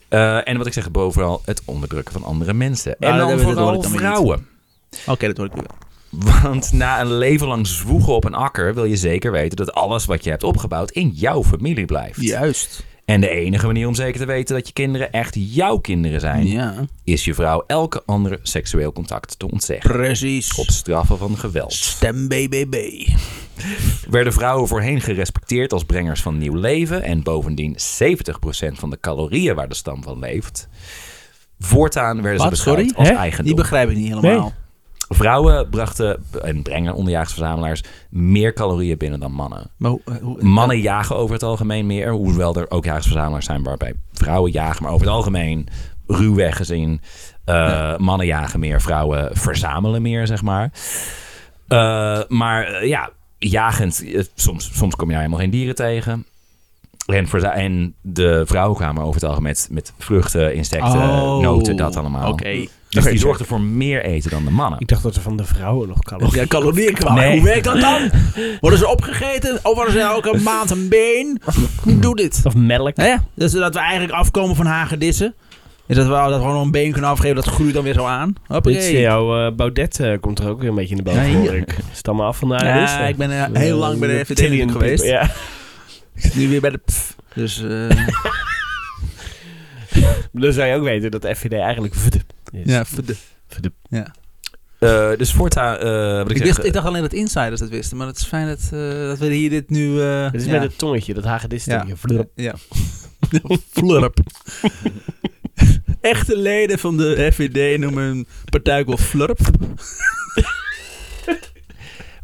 Eh, en wat ik zeg, bovenal het onderdrukken van andere mensen. Nou, en dan vooral vrouwen. Oké, dat hoor ik nu wel. Want na een leven lang zwoegen op een akker... wil je zeker weten dat alles wat je hebt opgebouwd... in jouw familie blijft. Juist. En de enige manier om zeker te weten dat je kinderen echt jouw kinderen zijn... Ja, is je vrouw elke andere seksueel contact te ontzeggen. precies. Op straffen van geweld. Stem BBB. Werden vrouwen voorheen gerespecteerd als brengers van nieuw leven... en bovendien 70% van de calorieën waar de stam van leeft... Voortaan werden ze beschouwd sorry? als Hè? eigendom. Die begrijp ik niet helemaal. Nee. Vrouwen brachten en brengen onderjagersverzamelaars meer calorieën binnen dan mannen. Maar hoe, eh, hoe- Mannen jagen over het algemeen meer, hoewel er ook jagersverzamelaars zijn waarbij vrouwen jagen, maar over het algemeen ruwweg gezien. eh, Mannen jagen meer, vrouwen verzamelen meer, zeg maar. Eh, maar ja, jagend, soms, soms kom je daar helemaal geen dieren tegen. En de vrouwen kwamen over het algemeen met, met vruchten, insecten, Oh, noten, dat allemaal. Oké. Dus die zorgden voor meer eten dan de mannen. Ik dacht dat er van de vrouwen nog calorieën... Ja, calorieën kwamen. Nee. Hoe werkt dat dan? Worden ze opgegeten? Of worden ze elke maand een been? Hoe doet dit? Of melk. Hè? Dus dat we eigenlijk afkomen van hagedissen. Is dat we, dat we gewoon een been kunnen afgeven, dat groeit dan weer zo aan. Hoppakee. jouw eh, Baudet eh, komt er ook weer een beetje in de boven, Ja, ik. Is het allemaal af van de Ja, ik ben eh, heel lang bij de FVD geweest. Ja. Nu weer bij de pff. Dus eh [laughs] [laughs] Dan zou je ook weten dat de FVD eigenlijk vd is. ja, verde. Vd. Eh, dus voortaan, eh, wat ik, Ik, wist, ik dacht alleen dat insiders dat wisten, maar het is fijn dat, eh, dat we hier dit nu... eh Het is ja. met het tongetje, dat hagedis Ja. tongetje. Ja. [laughs] Flurp. [laughs] Echte leden van de FVD noemen hun partij ook wel flurp.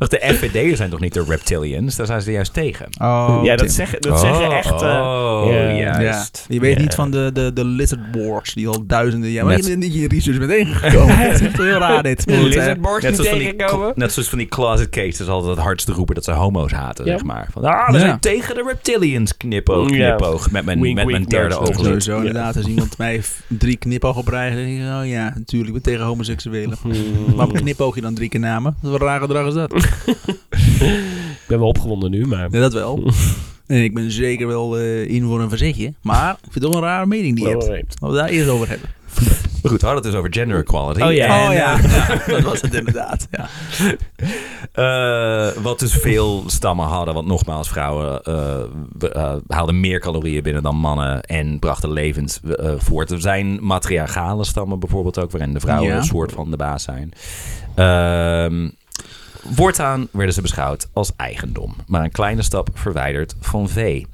Wacht, de FVD'ers zijn toch niet de reptilians? Daar zijn ze juist tegen. Oh, ja, dat zeggen, dat zeggen echt... eh, oh, ja. juist. Ja. Je weet niet van de, de, de Lizard Wars, die al duizenden jaar... Maar Net- je bent niet je research bent [laughs] tegengekomen. Het is echt heel raar dit. Eh, Lizardboards Net niet zoals, van die, tegenkomen. net zoals van die closet cases altijd het hardste roepen dat ze homo's haten, Ja. zeg maar. Van, ah, we Ja. zijn tegen de reptilians, knipoog, knipoog. Met mijn, Wink, met mijn derde nudge, oog. nudge. Sowieso inderdaad, als iemand mij drie knipoog op rij, dan denk ik, oh ja, natuurlijk, ik ben tegen homoseksuelen. Hmm. Waarom knipoog je dan drie keer namen? Wat een raar gedrag is dat? Ik ben wel opgewonden nu, maar... Ja, dat wel. [laughs] En ik ben zeker wel eh, in voor een verzetje. Maar ik vind het wel een rare mening die je hebt. Laten we daar eerst over hebben. Maar goed, we hadden het dus over gender equality. Oh ja. En, oh ja, eh, ja, dat was het inderdaad. Ja. [laughs] Eh, wat dus veel stammen hadden, want nogmaals, vrouwen eh, we- eh, haalden meer calorieën binnen dan mannen en brachten levens eh, voort. Er zijn matriarchale stammen bijvoorbeeld ook, waarin de vrouwen Ja. een soort van de baas zijn. Ehm voortaan werden ze beschouwd als eigendom, maar een kleine stap verwijderd van vee.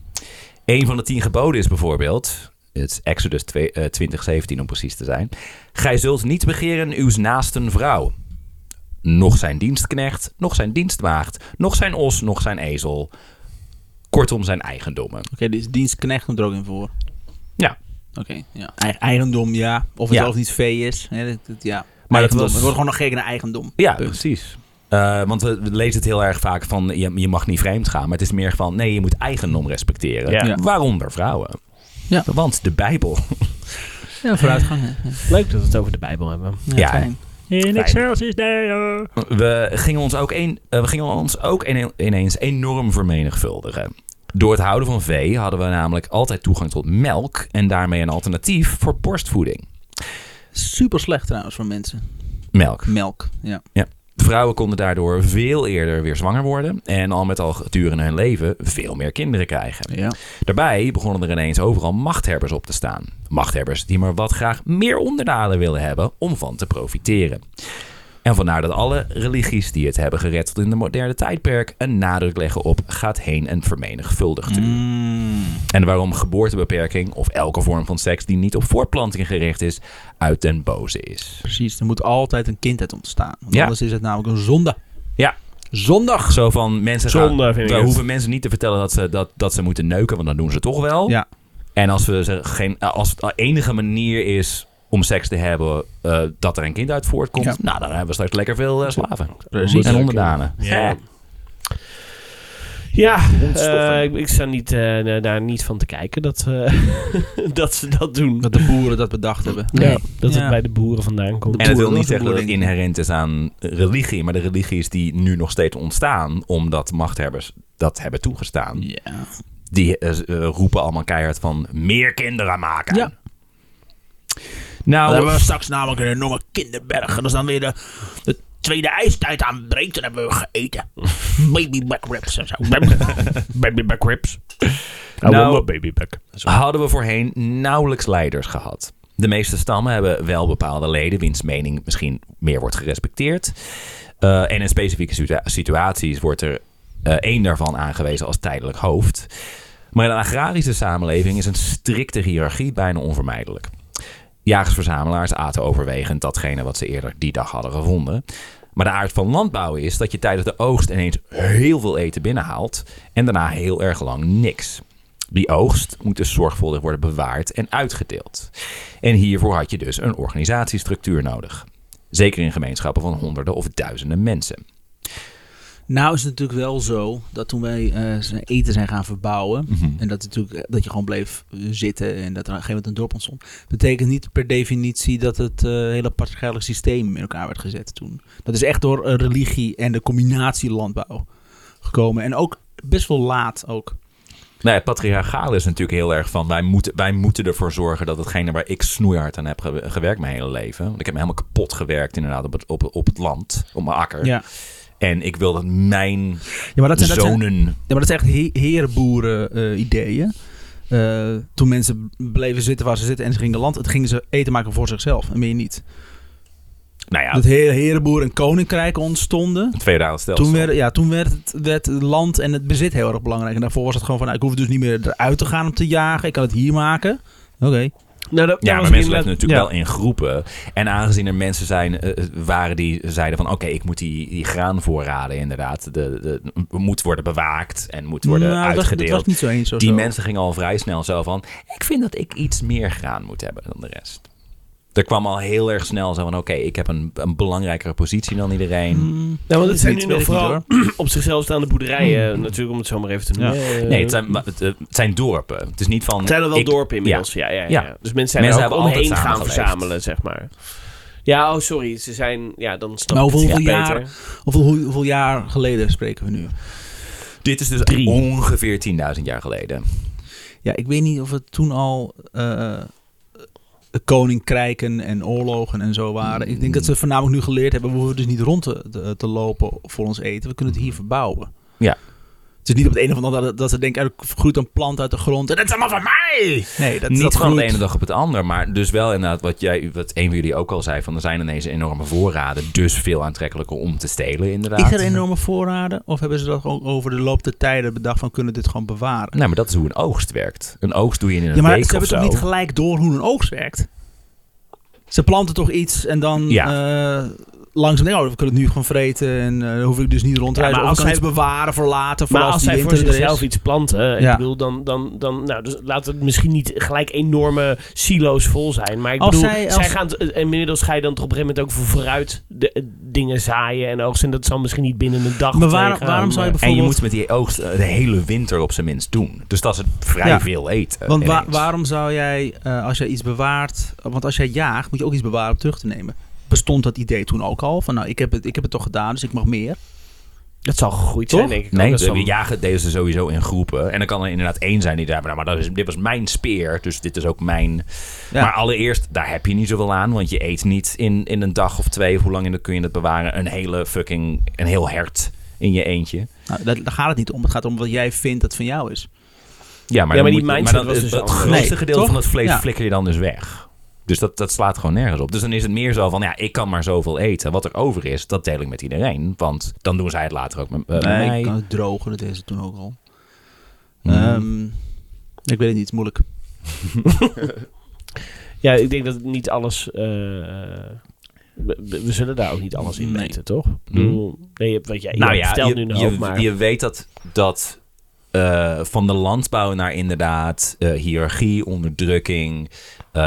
Een van de tien geboden is bijvoorbeeld, het is Exodus 2, eh, 2017 om precies te zijn, gij zult niet begeren uw naasten vrouw nog zijn dienstknecht, nog zijn dienstmaagd, nog zijn os, nog zijn ezel. Kortom, zijn eigendommen. Oké, dus dienstknecht komt er ook in voor. Ja. Oké, ja. Eigen- eigendom, ja. Of het Ja. zelfs niet vee is. Dat, dat- ja. Maar was- Het wordt gewoon nog gek naar eigendom. Ja, Punt. precies. Eh, want we, we lezen het heel erg vaak van je, je mag niet vreemd gaan. Maar het is meer van nee, je moet eigendom respecteren. Ja. Ja. Waaronder vrouwen. Ja. Want de Bijbel. Ja, vooruitgang. hè. Leuk dat we het over de Bijbel hebben. Ja, Ja. fijn. In Excelsis We gingen ons ook, een, eh, we gingen ons ook ine- ineens enorm vermenigvuldigen. Door het houden van vee hadden we namelijk altijd toegang tot melk. En daarmee een alternatief voor borstvoeding. Super slecht trouwens voor mensen. Melk. Melk, ja. Vrouwen konden daardoor veel eerder weer zwanger worden en al met al gedurende hun leven veel meer kinderen krijgen. ja. Daarbij begonnen er ineens overal machthebbers op te staan. Machthebbers die maar wat graag meer onderdanen willen hebben om van te profiteren. En vandaar dat alle religies die het hebben gered tot in de moderne tijdperk een nadruk leggen op gaat heen en vermenigvuldigt u. Mm. En waarom geboortebeperking of elke vorm van seks die niet op voortplanting gericht is, uit den boze is. Precies, er moet altijd een kind uit ontstaan. Want Ja. anders is het namelijk een zonde. Ja. Zondag. Zo van mensen Zonde, gaan, vind ik we het. hoeven mensen niet te vertellen dat ze, dat, dat ze moeten neuken, want dan doen ze toch wel. Ja. En als, we ze geen, als het enige manier is om seks te hebben eh, dat er een kind uit voortkomt, Ja. nou dan hebben we straks lekker veel eh, slaven. Precies. En onderdanen. Ja. Ja, eh, ik, ik sta niet, eh, daar niet van te kijken dat, eh, [laughs] dat ze dat doen. Dat de boeren dat bedacht hebben. Ja, dat Ja. het bij de boeren vandaan komt. En het wil niet zeggen dat het inherent is aan religie, maar de religies die nu nog steeds ontstaan, omdat machthebbers dat hebben toegestaan, Ja. die roepen allemaal keihard van meer kinderen maken. Ja. Nou, Dan hebben we straks namelijk een enorme kinderberg. En als dan weer de, de tweede ijstijd aanbreekt, dan hebben we gegeten. [laughs] Baby back ribs en zo. Baby back ribs. Nou, [laughs] baby back. hadden we voorheen nauwelijks leiders gehad. De meeste stammen hebben wel bepaalde leden wiens mening misschien meer wordt gerespecteerd. Eh, en in specifieke situa- situaties wordt er eh, één daarvan aangewezen als tijdelijk hoofd. Maar in een agrarische samenleving is een strikte hiërarchie bijna onvermijdelijk. Jagers-verzamelaars aten overwegend datgene wat ze eerder die dag hadden gevonden. Maar de aard van landbouwen is dat je tijdens de oogst ineens heel veel eten binnenhaalt en daarna heel erg lang niks. Die oogst moet dus zorgvuldig worden bewaard en uitgedeeld. En hiervoor had je dus een organisatiestructuur nodig. Zeker in gemeenschappen van honderden of duizenden mensen. Nou is het natuurlijk wel zo dat toen wij zijn eten zijn gaan verbouwen. En dat, natuurlijk, eh, dat je gewoon bleef zitten en dat er op een gegeven moment een dorp ontstond. Betekent niet per definitie dat het eh, hele patriarchale systeem in elkaar werd gezet toen. Dat is echt door religie en de combinatie landbouw gekomen. En ook best wel laat ook. Nou, het patriarchale is natuurlijk heel erg van wij moeten, wij moeten ervoor zorgen dat hetgene waar ik snoeihard aan heb ge- gewerkt mijn hele leven. Want ik heb me helemaal kapot gewerkt inderdaad op het, op, op het land, op mijn akker. Ja, En ik wil dat mijn ja maar dat zijn, dat zijn, zonen. ja, maar dat zijn echt he herenboeren eh, ideeën. Eh, toen mensen bleven zitten waar ze zitten en ze gingen land, het gingen ze eten maken voor zichzelf en meer niet. Nou ja, Dat he herenboer en koninkrijken ontstonden. het feodale stelsel. Toen, werd, ja, toen werd, het, werd het land en het bezit heel erg belangrijk. En daarvoor was het gewoon van, nou, ik hoef dus niet meer eruit te gaan om te jagen. Ik kan het hier maken. Oké. Nou, dat, Ja, maar mensen inderdaad- natuurlijk ja. wel in groepen. En aangezien er mensen zijn, eh, waren die zeiden van... oké, ik moet die, die graanvoorraden inderdaad... De, de, moet worden bewaakt en moet worden Nou, uitgedeeld. Dat was niet zo eens. die zo. mensen gingen al vrij snel zo van... ik vind dat ik iets meer graan moet hebben dan de rest. Er kwam al heel erg snel zo van... oké, ik heb een, een belangrijkere positie dan iedereen. Hmm. Ja, want het zijn nu nog vooral op zichzelf staande boerderijen, natuurlijk, om het zo maar even te noemen. Nee, het zijn, het, eh, het zijn dorpen. Het is niet van... Het zijn er wel ik- dorpen inmiddels, ja. Ja, ja, Ja. ja. Dus mensen zijn Mensen er ook omheen gaan verzamelen, zeg maar. Ja, oh sorry, ze zijn, ja, dan snap Maar ik het hoeveel jaar- beter. Hoeveel, hoe- hoeveel jaar geleden spreken we nu? Dit is dus Drie. ongeveer 10.000 jaar geleden. Ja, ik weet niet of het toen al eh, koninkrijken en oorlogen en zo waren. Ik denk dat ze voornamelijk nu geleerd hebben, we hoeven dus niet rond te, te, te lopen voor ons eten. We kunnen het hier verbouwen. Ja. Het is niet op het een of andere dat, ze denken, er groeit een plant uit de grond en dat is allemaal van mij! Nee, dat, niet dat van de ene dag op het ander, maar dus wel inderdaad wat, jij, wat een van jullie ook al zei, van er zijn ineens enorme voorraden, dus veel aantrekkelijker om te stelen inderdaad. Is er enorme voorraden? Of hebben ze dat over de loop der tijden bedacht van kunnen dit gewoon bewaren? Nee, maar dat is hoe een oogst werkt. Een oogst doe je in een Ja, maar week ze hebben toch niet gelijk door hoe een oogst werkt? Ze planten toch iets en dan Ja. eh, langzaam denken, oh, we kunnen het nu gewoon vreten en eh, hoef ik dus niet rond te Ja, reizen. maar of ik kan zij- iets bewaren voor later, voor Maar als, als die zij voor winter er zichzelf iets planten, Ja. ik bedoel, dan, dan, dan nou, dus laten het misschien niet gelijk enorme silo's vol zijn. Maar ik Als bedoel, zij- gaan, en inmiddels ga je dan toch op een gegeven moment ook voor vooruit de, eh, dingen zaaien en oogsten. En dat zal misschien niet binnen een dag Maar waarom- gaan, waarom zou je maar- En je bijvoorbeeld- moet met die oogst eh, de hele winter op zijn minst doen. Dus dat is het vrij Ja. veel eten. Want wa- waarom zou jij, eh, als jij iets bewaart, want als jij jaagt, moet je ook iets bewaren om terug te nemen. Bestond dat idee toen ook al? Van nou, ik heb het, ik heb het toch gedaan, dus ik mag meer. Dat zal gegroeid Toch? zijn, denk ik. Nee, ook. Dat de, zal- we jagen deze sowieso in groepen. En dan kan er inderdaad één zijn die daar, nou, maar dat is, dit was mijn speer, dus dit is ook mijn. Ja. Maar allereerst, daar heb je niet zoveel aan, want je eet niet in, in een dag of twee, of hoe lang kun je het bewaren, een hele fucking, een heel hert in je eentje. Nou, daar, daar gaat het niet om. Het gaat om wat jij vindt dat van jou is. Ja, maar, Ja, maar die moet dan, het, dus het grootste Nee, gedeelte toch? van het vlees Ja. flikker je dan dus weg. Dus dat, dat slaat gewoon nergens op. Dus dan is het meer zo van, ja, ik kan maar zoveel eten. Wat er over is, dat deel ik met iedereen. Want dan doen zij het later ook met, met nee, mij. ik kan het drogen, dat deed ze toen ook al. Mhm. Ehm, ik weet het niet, het is moeilijk. [laughs] Ja, ik denk dat niet alles... eh, we, zullen daar ook niet alles in Nee. weten, toch? Bedoel, nee, wat jij nou ja, vertelt je, je, maar... je weet dat, dat eh, van de landbouw naar inderdaad eh, hiërarchie, onderdrukking, eh,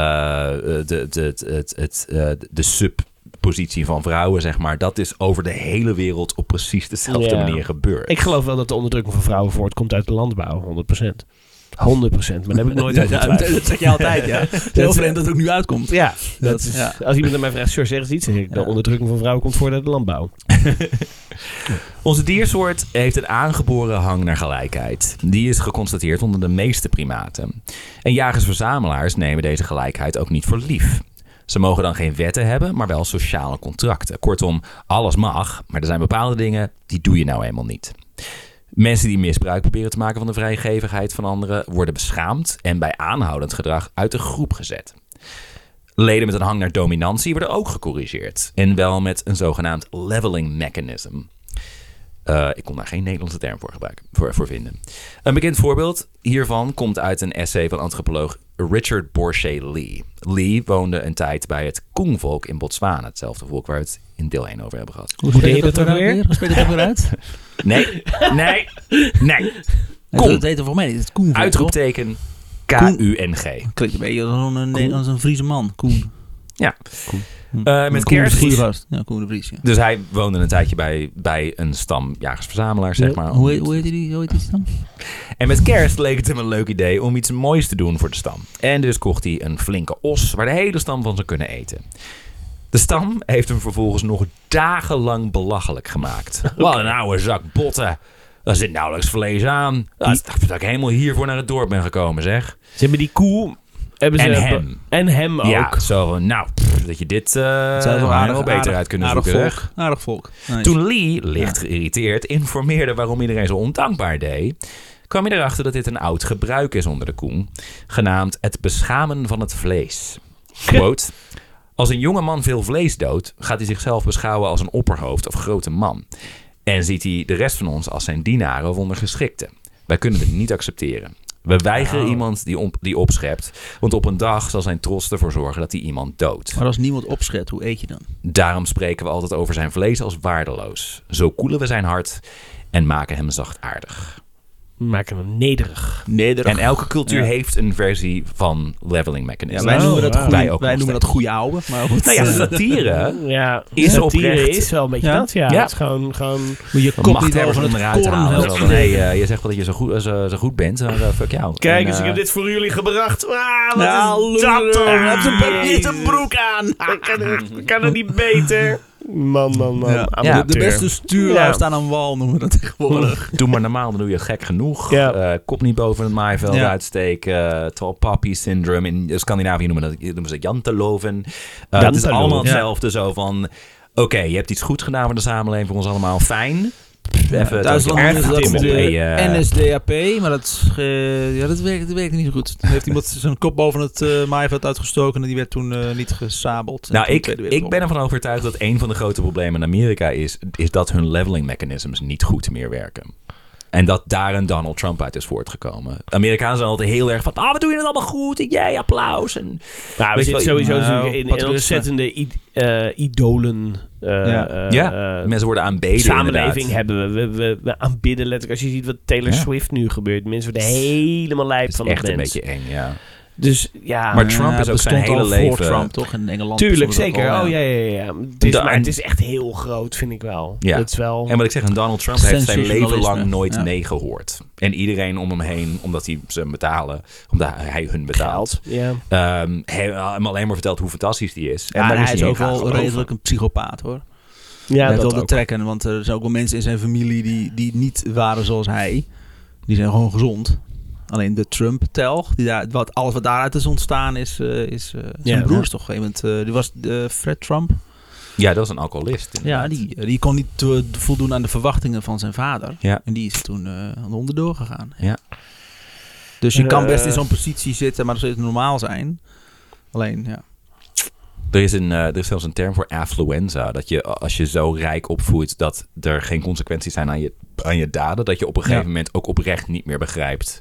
de, de, het, de subpositie van vrouwen, zeg maar, dat is over de hele wereld op precies dezelfde Ja. manier gebeurd. Ik geloof wel dat de onderdrukking van vrouwen voortkomt uit de landbouw, 100%. 100%, maar dat heb ik nooit aan Ja, getwijfeld. dat zeg je altijd, ja. [laughs] Heel vreemd dat het ook nu uitkomt. Ja, dat Dat- is, ja. als iemand aan mij vraagt, Sir, zeg eens iets, zeg ik, de onderdrukking van vrouwen komt voort uit de landbouw. [laughs] Onze diersoort heeft een aangeboren hang naar gelijkheid. Die is geconstateerd onder de meeste primaten. En jagers-verzamelaars nemen deze gelijkheid ook niet voor lief. Ze mogen dan geen wetten hebben, maar wel sociale contracten. Kortom, alles mag, maar er zijn bepaalde dingen die doe je nou eenmaal niet. Mensen die misbruik proberen te maken van de vrijgevigheid van anderen worden beschaamd en bij aanhoudend gedrag uit de groep gezet. Leden met een hang naar dominantie worden ook gecorrigeerd. En wel met een zogenaamd leveling mechanism. Eh, ik kon daar geen Nederlandse term voor, gebruiken, voor, voor vinden. Een bekend voorbeeld hiervan komt uit een essay van antropoloog Richard Borsche Lee. Lee woonde een tijd bij het Koenvolk in Botswana. Hetzelfde volk waar we het in deel 1 over hebben gehad. Hoe deed spreek je je dat ook weer? Hoe spreek je dat weer uit? [laughs] Nee, nee, nee. Kom. Koen. Dat heet er voor mij. Het is Koen. Uitroepteken K-U-N-G. Klinkt een beetje als een, Nederlands- een Friese man. Koen. Ja. Koen. Hm. Eh, met Koen een goede kerst. Ja, Koen de Vries. Ja. Dus hij woonde een tijdje bij, bij een stam jagers-verzamelaars, zeg maar. Hoe, heet- hoe heet die, hoe heet die dan? En met kerst leek het hem een leuk idee om iets moois te doen voor de stam. En dus kocht hij een flinke os waar de hele stam van zou kunnen eten. De stam heeft hem vervolgens nog dagenlang belachelijk gemaakt. [laughs] Wat een oude zak botten. Daar zit nauwelijks vlees aan. Dat is dat ik helemaal hiervoor naar het dorp ben gekomen, zeg. Ze hebben die koe... Hebben ze En hem. En hem ook. Ja, zo nou, pff, dat je dit eh Zou er wel aardig- beter aardig- uit kunnen aardig zoeken, volk. zeg. Aardig volk. Nice. Toen Lee, licht geïrriteerd, informeerde waarom iedereen zo ondankbaar deed, kwam hij erachter dat dit een oud gebruik is onder de koen, genaamd het beschamen van het vlees. [laughs] Quote, als een jonge man veel vlees doodt, gaat hij zichzelf beschouwen als een opperhoofd of grote man. En ziet hij de rest van ons als zijn dienaren of ondergeschikten. Wij kunnen dit niet accepteren. We weigeren Oh. iemand die, op, die opschept. Want op een dag zal zijn trots ervoor zorgen dat hij iemand doodt. Maar als niemand opschept, hoe eet je dan? Daarom spreken we altijd over zijn vlees als waardeloos. Zo koelen we zijn hart en maken hem zachtaardig. Maken hem nederig. Nederig. En elke cultuur Ja. heeft een versie van leveling Ja, mechanism. wij Oh, noemen dat wow. goeie, Wij ook wij noemen dat goede ouwe. Maar goed, Nou ja, [laughs] satire. Ja, Is satire oprecht. is wel een beetje Ja. dat, ja. Ja. Het is gewoon, gewoon... moet je kop niet over het koren halen. Hey, eh, je zegt wel dat je zo goed, zo, zo goed bent, maar eh, fuck jou. Kijk En, eens, ik eh, heb dit voor jullie gebracht. Ah, wat Nou, is dat toch? hij heeft een- Jezus. niet een broek aan. Ik kan het niet beter. Man, man, man. Ja. De, de beste stuurlui Ja. staan aan wal, noemen we dat tegenwoordig. Doe maar normaal, dan doe je gek genoeg. Ja. Eh, kop niet boven het maaiveld Ja. uitsteken. Uh, tall poppy syndrome. In Scandinavië noemen, dat, noemen ze janteloven. Uh, het is allemaal Ja. hetzelfde. Zo van, oké, je hebt iets goed gedaan voor de samenleving, voor ons allemaal. Fijn. Even Duitsland dat op, de NSDAP, maar dat, is, ja, dat, werkt, dat werkt niet zo goed. Er heeft iemand [laughs] zijn kop boven het eh maaiveld uitgestoken en die werd toen eh, niet gesabeld. Nou, toen ik, ik ben ervan overtuigd dat een van de grote problemen in Amerika is, is dat hun leveling mechanisms niet goed meer werken. En dat daar een Donald Trump uit is voortgekomen. Amerikanen zijn altijd heel erg van, ah, we doen het allemaal goed, en jij applaus. En, Nou, we Weet je zitten sowieso nou, natuurlijk in, ontzettende i- eh, idolen. eh, Ja. eh, ja, eh, mensen worden aanbeden samenleving inderdaad. hebben we. We, we. we aanbidden letterlijk. Als je ziet wat Taylor Ja. Swift nu gebeurt. Mensen worden helemaal lijp Het is van echt een mens. beetje eng, ja. Dus ja, Maar Trump Ja, is ook zijn hele leven... voor Trump, toch? In Engeland. tuurlijk, zeker. al, Oh ja, ja, ja. ja. Het is, maar het is echt heel groot, vind ik wel. Ja. Dat is wel... En wat ik zeg, Donald Trump heeft zijn leven lang nooit Ja. nee gehoord. En iedereen om hem heen, omdat hij ze betalen, omdat hij hun betaalt, Ja. ehm, heeft hem alleen maar verteld hoe fantastisch die is. Ja, en hij is hij ook wel redelijk een psychopaat, hoor. Ja, hij dat wel de trekken, want er zijn ook wel mensen in zijn familie die, die niet waren zoals hij. Die zijn gewoon gezond. Alleen de daar, wat, alles wat daaruit is ontstaan, is, eh, is eh, zijn Ja. broer is toch een gegeven moment, eh, die was eh, Fred Trump. Ja, dat is een alcoholist. Ja, die, die kon niet voldoen aan de verwachtingen van zijn vader. Ja. En die is toen eh, aan de onderdoor gegaan. Ja. Dus je En, kan best in zo'n positie zitten, maar dat steeds normaal zijn. Alleen, ja. Er is, een, er is zelfs een term voor affluenza. Dat je als je zo rijk opvoedt dat er geen consequenties zijn aan je, aan je daden. Dat je op een gegeven Ja. moment ook oprecht niet meer begrijpt.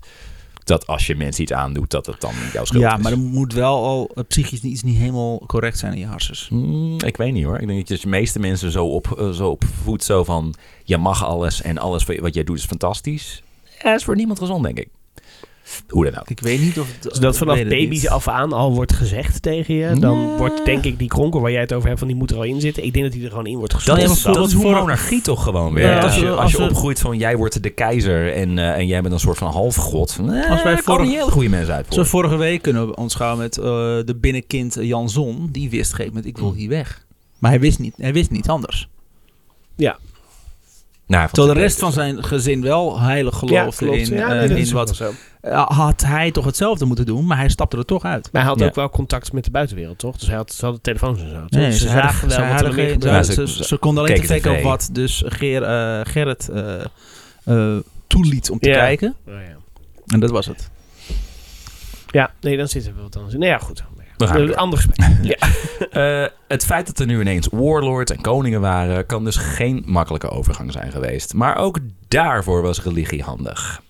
Dat als je mensen iets aandoet, dat het dan jouw schuld Ja, is. maar er moet wel al eh, psychisch iets niet helemaal correct zijn in je hersens. Hmm, ik weet niet hoor. Ik denk dat de meeste mensen zo, op, eh, zo opvoedt. Zo van, je mag alles en alles wat jij doet is fantastisch. Ja, dat is voor niemand gezond, denk ik. Hoe dan ook. Ik weet niet of het... Dus dat vanaf baby's af aan al wordt gezegd tegen je. Dan Ja. wordt denk ik die kronkel waar jij het over hebt, van die moet er al in zitten. Ik denk dat die er gewoon in wordt Dat gestopt. Ja, maar is, dat is hoe voor- monarchie toch gewoon weer. Ja, als, als je, als je opgroeit van jij wordt de keizer en, eh, en jij bent een soort van halfgod. Eh, Als wij daar komen vorig- niet hele goede mensen uit. Zo Voor. vorige week kunnen we ons gaan met eh, de binnenkind Jan Zon. Die wist op een gegeven moment, ik wil hier weg. Maar hij wist niet, hij wist niet anders. Nou, hij vond Terwijl de rest van zijn gezin wel heilig geloofde klopt. in, Ja, nee, dat is in wat... Eh, had hij toch hetzelfde moeten doen, maar hij stapte er toch uit. Maar hij had Ja. ook wel contact met de buitenwereld, toch? Dus hij had, ze hadden telefoons en zo. Nee, ze ze, zagen wel ze wat er. Ja, ze, ze- ze, ze konden alleen kijken op wat dus Ger, eh, Gerrit eh, eh, toeliet om te Ja. kijken. Oh, ja. En dat was het. ja, nee, dan zitten we wat anders. Nee, ja, goed. We gaan Een ander gesprek. [laughs] Ja. Eh, het feit dat er nu ineens warlords en koningen waren, kan dus geen makkelijke overgang zijn geweest. Maar ook daarvoor was religie handig.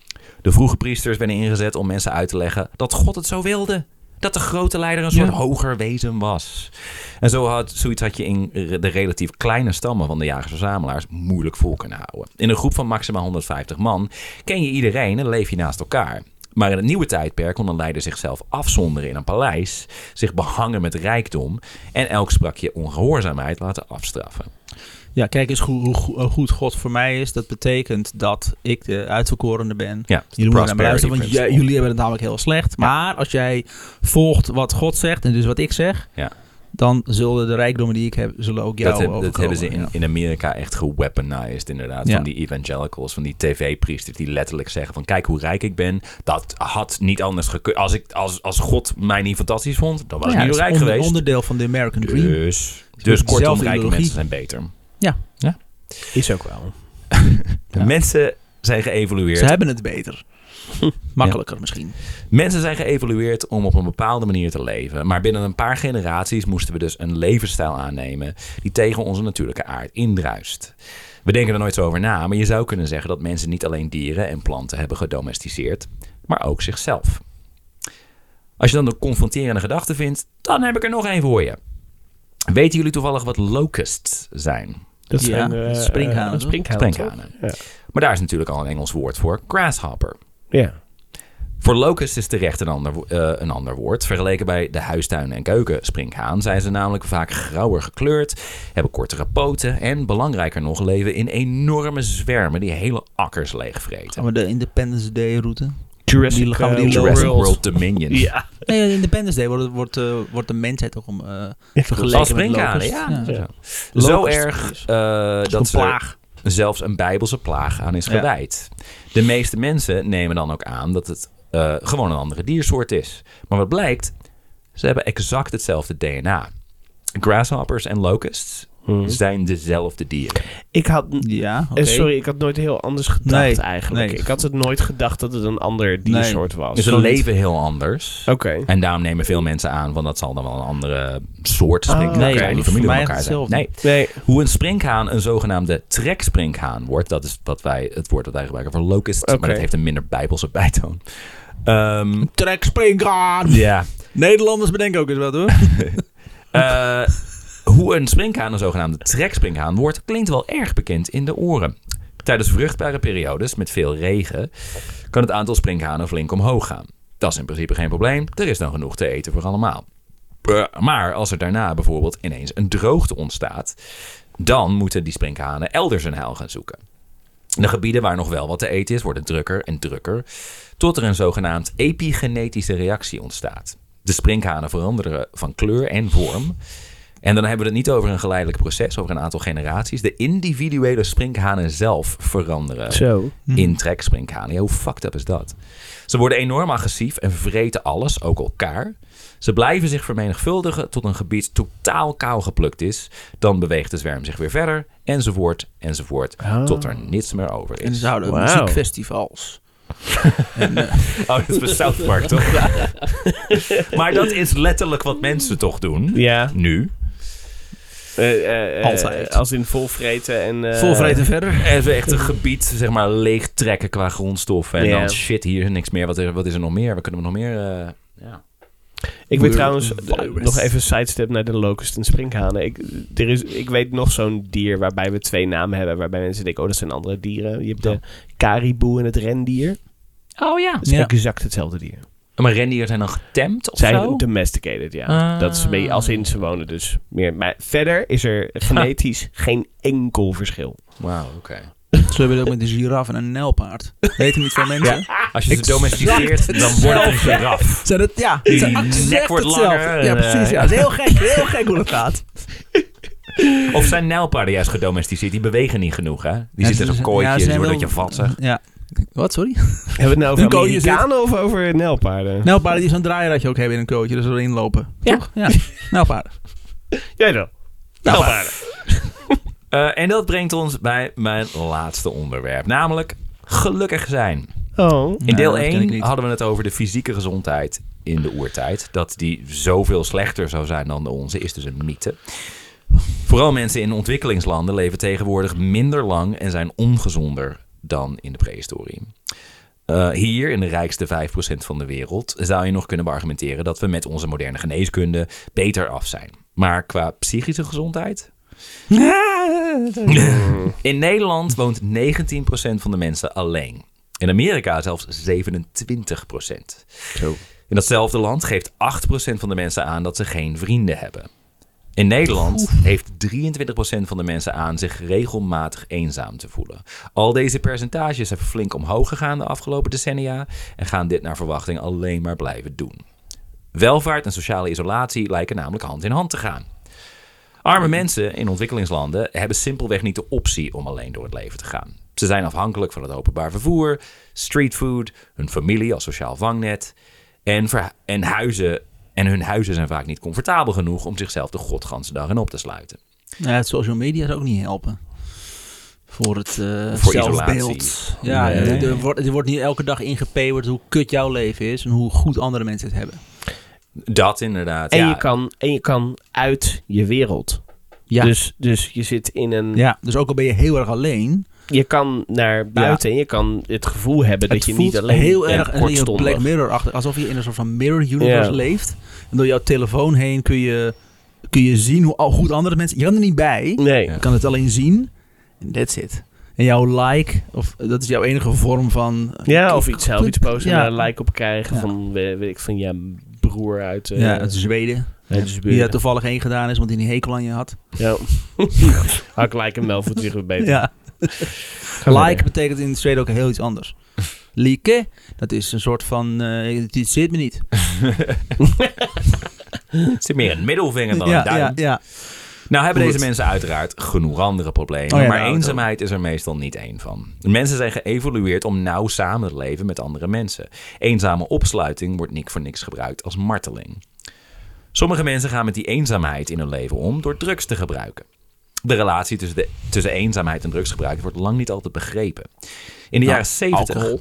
De vroege priesters werden ingezet om mensen uit te leggen dat God het zo wilde. Dat de grote leider een soort Ja. hoger wezen was. En zo had, zoiets had je in de relatief kleine stammen van de jagers-verzamelaars moeilijk vol kunnen houden. In een groep van maximaal 150 man ken je iedereen en leef je naast elkaar. Maar in het nieuwe tijdperk kon een leider zichzelf afzonderen in een paleis, zich behangen met rijkdom en elk sprakje ongehoorzaamheid laten afstraffen. Ja, kijk eens hoe, hoe, goed God voor mij is. Dat betekent dat ik de uitverkorene ben. Ja, Jullie moeten naar me luisteren, want principle. jullie hebben het namelijk heel slecht. Maar als jij volgt wat God zegt en dus wat ik zeg, Ja. dan zullen de rijkdommen die ik heb, zullen ook jou Dat, heb- dat hebben ze in, Ja. in Amerika echt geweaponized, inderdaad. Van die evangelicals, van die tv-priesters die letterlijk zeggen van... kijk hoe rijk ik ben. Dat had niet anders gekund. Als, ik, als, als God mij niet fantastisch vond, dan was ik niet rijk onder- geweest. onderdeel van de American Dream. Dus, dus kortom, rijke mensen zijn beter. Is ook wel. [laughs] De Ja. mensen zijn geëvolueerd. Ze hebben het beter. [laughs] Makkelijker misschien. Mensen zijn geëvolueerd om op een bepaalde manier te leven. Maar binnen een paar generaties moesten we dus een levensstijl aannemen die tegen onze natuurlijke aard indruist. We denken er nooit zo over na, maar je zou kunnen zeggen dat mensen niet alleen dieren en planten hebben gedomesticeerd, maar ook zichzelf. Als je dan een confronterende gedachte vindt, dan heb ik er nog één voor je. Weten jullie toevallig wat locusts zijn? Dat Ja, zijn eh? Ja. Maar daar is natuurlijk al een Engels woord voor, grasshopper. Ja. Voor locust is terecht een ander, eh, een ander woord. Vergeleken bij de huistuin- en keukensprinkhaan zijn ze namelijk vaak grauwer gekleurd, hebben kortere poten en belangrijker nog leven in enorme zwermen die hele akkers leegvreten. Gaan we de Independence Day route? Jurassic, Die- gaan we eh, Jurassic World. World Dominion. Ja. Nee, Independence Day wordt, wordt, eh, wordt de mensheid toch om eh vergeleken Als met ja. Ja. Zo erg eh, dat ze er zelfs een bijbelse plaag aan is Ja. gewijd. De meeste mensen nemen dan ook aan dat het eh, gewoon een andere diersoort is. Maar wat blijkt, ze hebben exact hetzelfde DNA. Grasshoppers en locusts Mhm. zijn dezelfde dieren. Ik had... Ja, oké. eh, Sorry, ik had nooit heel anders gedacht Nee, eigenlijk. nee. Ik had het nooit gedacht dat het een ander diersoort was. Dus ze leven heel anders. Oké. En daarom nemen veel mensen aan van dat zal dan wel een andere soort sprinkhaan nee, zijn. Die familie met elkaar zijn. Nee, Nee. hoe een sprinkhaan een zogenaamde treksprinkhaan wordt, dat is wat wij, het woord dat wij gebruiken voor locust, maar dat heeft een minder bijbelse bijtoon. Ehm, Trek springhaan. ja. Nederlanders bedenken ook eens wat hoor. [laughs] Eh, hoe een sprinkhaan een zogenaamde treksprinkhaan wordt, klinkt wel erg bekend in de oren. Tijdens vruchtbare periodes met veel regen kan het aantal sprinkhanen flink omhoog gaan. Dat is in principe geen probleem, er is dan genoeg te eten voor allemaal. Eh, Maar als er daarna bijvoorbeeld ineens een droogte ontstaat, dan moeten die sprinkhanen elders een heil gaan zoeken. De gebieden waar nog wel wat te eten is, worden drukker en drukker, tot er een zogenaamd epigenetische reactie ontstaat. De sprinkhanen veranderen van kleur en vorm. En dan hebben we het niet over een geleidelijk proces, over een aantal generaties. De individuele sprinkhanen zelf veranderen Zo. in treksprinkhanen. Ja, hoe fucked up is dat? Ze worden enorm agressief en vreten alles, ook elkaar. Ze blijven zich vermenigvuldigen tot een gebied totaal kaal geplukt is. Dan beweegt de zwerm zich weer verder, enzovoort, enzovoort, Ah. tot er niets meer over En is. houden Wauw. muziekfestivals. [laughs] en, eh, [laughs] Oh, dat is bij South Park, toch? [laughs] maar dat is letterlijk wat mensen toch doen, Ja. nu. Eh, eh, eh, Altijd. Als in volvreten en... eh, volvreten verder. Even echt een gebied, zeg maar, leeg trekken qua grondstoffen. En dan shit, hier is niks meer. Wat, er, wat is er nog meer? Wat kunnen we nog meer? eh, ja. Ik weet trouwens, virus. nog even sidestep naar de locust en sprinkhanen. Ik, er is, ik weet nog zo'n dier waarbij we twee namen hebben. Waarbij mensen denken, oh, dat zijn andere dieren. Je hebt de caribou en het rendier. Oh ja. Dat is Ja. exact hetzelfde dier. Maar rendieren zijn dan getemd of Zijn zo? domesticated, ja. Ah. Dat is een beetje als in ze wonen dus meer. Maar verder is er [laughs] genetisch geen enkel verschil. Wauw, oké. Zo hebben we het ook met de giraf en een nijlpaard. Weten niet veel mensen. Als je ze domesticeert, dan wordt het een giraf. Zijn het, ja, Die het nek wordt langer, Ja, en, precies. eh, Ja. Het is heel gek, heel gek hoe dat gaat. Of zijn nijlpaarden juist gedomesticeerd? Die bewegen niet genoeg, hè? Die zitten in zo'n kooitje, Ja, ze worden dat wel- je vatzig. Ja. Wat, sorry? [laughs] Hebben we het nou over Een kooitje zit- of over nelpaarden? Nijlpaarden die zo'n draairatje ook hebben in een kootje, dus erin lopen. Ja. Toch? Ja. [laughs] Nijlpaarden. Jij dan? Nelpaarden. [laughs] Eh, en dat brengt ons bij mijn laatste onderwerp. Namelijk gelukkig zijn. Oh. In deel dat ken ik 1 niet. hadden we het over de fysieke gezondheid in de oertijd. Dat die zoveel slechter zou zijn dan de onze, is dus een mythe. Vooral mensen in ontwikkelingslanden leven tegenwoordig minder lang en zijn ongezonder dan in de prehistorie. Eh, hier, in de rijkste 5% van de wereld, zou je nog kunnen beargumenteren dat we met onze moderne geneeskunde beter af zijn. Maar qua psychische gezondheid? [laughs] In Nederland woont 19% van de mensen alleen. In Amerika zelfs 27%. Zo. In datzelfde land geeft 8% van de mensen aan dat ze geen vrienden hebben. In Nederland heeft 23% van de mensen aan zich regelmatig eenzaam te voelen. Al deze percentages hebben flink omhoog gegaan de afgelopen decennia en gaan dit naar verwachting alleen maar blijven doen. Welvaart en sociale isolatie lijken namelijk hand in hand te gaan. Arme mensen in ontwikkelingslanden hebben simpelweg niet de optie om alleen door het leven te gaan. Ze zijn afhankelijk van het openbaar vervoer, streetfood, hun familie als sociaal vangnet en, en, huizen, en hun huizen zijn vaak niet comfortabel genoeg om zichzelf de godganse dag in op te sluiten. Ja, het social media zou ook niet helpen. Voor het eh Voor zelfbeeld. Ja, Nee. er, er wordt, er wordt niet elke dag ingepeperd hoe kut jouw leven is en hoe goed andere mensen het hebben. Dat inderdaad. En, ja. je kan, en je kan uit je wereld. Ja. Dus, dus je zit in een... ja, dus ook al ben je heel erg alleen. Je kan naar buiten en je kan het gevoel hebben dat je niet alleen heel erg een. Black Mirror achter, alsof je in een soort van mirror universe Ja. leeft. En door jouw telefoon heen kun je, kun je zien hoe al goed andere mensen. Je kan er niet bij. Nee. Ja. Je kan het alleen zien. En that's it. En jouw like, of dat is jouw enige vorm van. Ja, of iets zelf iets posten Ja. en een like op krijgen Ja. van, weet, ik, van je broer uit, eh ja, uit Zweden. uit de Die er toevallig heen gedaan is, want die een hekel aan je had. Ja. [laughs] Ik like hem wel voor het weer beter. Ja. Like betekent in Zweden ook heel iets anders. [laughs] Like, dat is een soort van. eh dit zit me niet. Het [laughs] zit meer een middelvinger dan een Ja, duim. ja, ja. Nou hebben Goed. deze mensen uiteraard genoeg andere problemen. Oh ja, maar nou, eenzaamheid is er meestal niet één van. Mensen zijn geëvolueerd om nauw samen te leven met andere mensen. Eenzame opsluiting wordt niet voor niks gebruikt als marteling. Sommige mensen gaan met die eenzaamheid in hun leven om door drugs te gebruiken. De relatie tussen, de, tussen eenzaamheid en drugsgebruik wordt lang niet altijd begrepen. In de Nou, jaren 70 alcohol.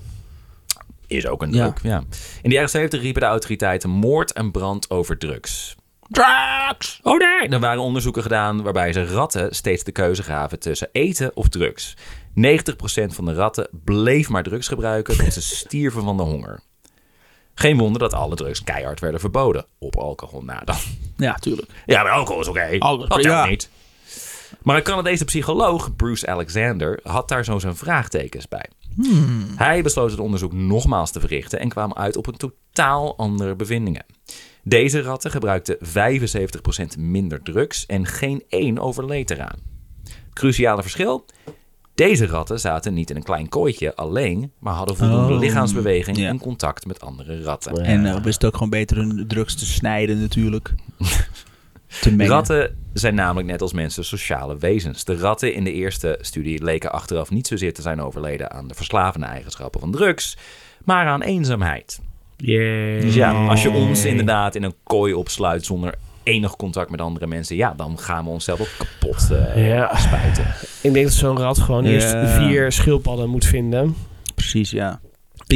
is ook een Ja. druk. Ja. In de jaren 70 riepen de autoriteiten moord en brand over drugs. Drugs! Oh nee! Er waren onderzoeken gedaan waarbij ze ratten steeds de keuze gaven tussen eten of drugs. 90% van de ratten bleef maar drugs gebruiken tot ze stierven van de honger. Geen wonder dat alle drugs keihard werden verboden. Op alcohol na dan. Ja, tuurlijk. Ja, maar alcohol is oké. Alcohol, Dat ja. niet. Maar een Canadese psycholoog, Bruce Alexander, had daar zo zijn vraagtekens bij. Hmm. Hij besloot het onderzoek nogmaals te verrichten en kwam uit op een totaal andere bevindingen. Deze ratten gebruikten 75% minder drugs en geen één overleed eraan. Het cruciale verschil? Deze ratten zaten niet in een klein kooitje alleen, maar hadden voldoende Oh, lichaamsbeweging ja. en contact met andere ratten. En uh, wist ook gewoon beter hun drugs te snijden natuurlijk. [laughs] te mengen. Ratten zijn namelijk net als mensen sociale wezens. De ratten in de eerste studie leken achteraf niet zozeer te zijn overleden aan de verslavende eigenschappen van drugs, maar aan eenzaamheid. Yeah. Dus ja, als je ons inderdaad in een kooi opsluit zonder enig contact met andere mensen, ja, dan gaan we onszelf ook kapot eh, Ja. spuiten. Ik denk dat zo'n rat gewoon Ja. eerst vier schildpadden moet vinden. Precies, ja.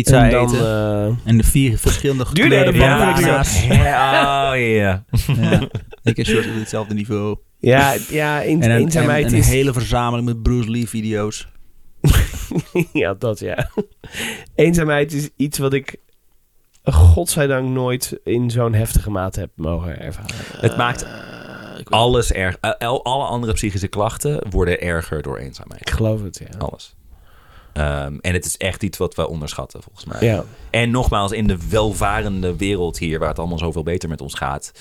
Pizza en dan, eten. eh, en de vier verschillende gekleurde even, ja. Ja, oh ja. Ja. [laughs] Ik en Short op hetzelfde niveau. ja, ja een, En een, eenzaamheid en een is... hele verzameling met Bruce Lee video's. [laughs] ja, dat ja. [laughs] Eenzaamheid is iets wat ik godzijdank nooit in zo'n heftige mate heb mogen ervaren. Het maakt Eh, ik- alles erg. eh, al- alle andere psychische klachten worden erger door Ik eenzaamheid. geloof het, ja. Alles. Ehm, en het is echt iets wat we onderschatten, volgens mij. Ja. En nogmaals, in de welvarende wereld hier, waar het allemaal zoveel beter met ons gaat,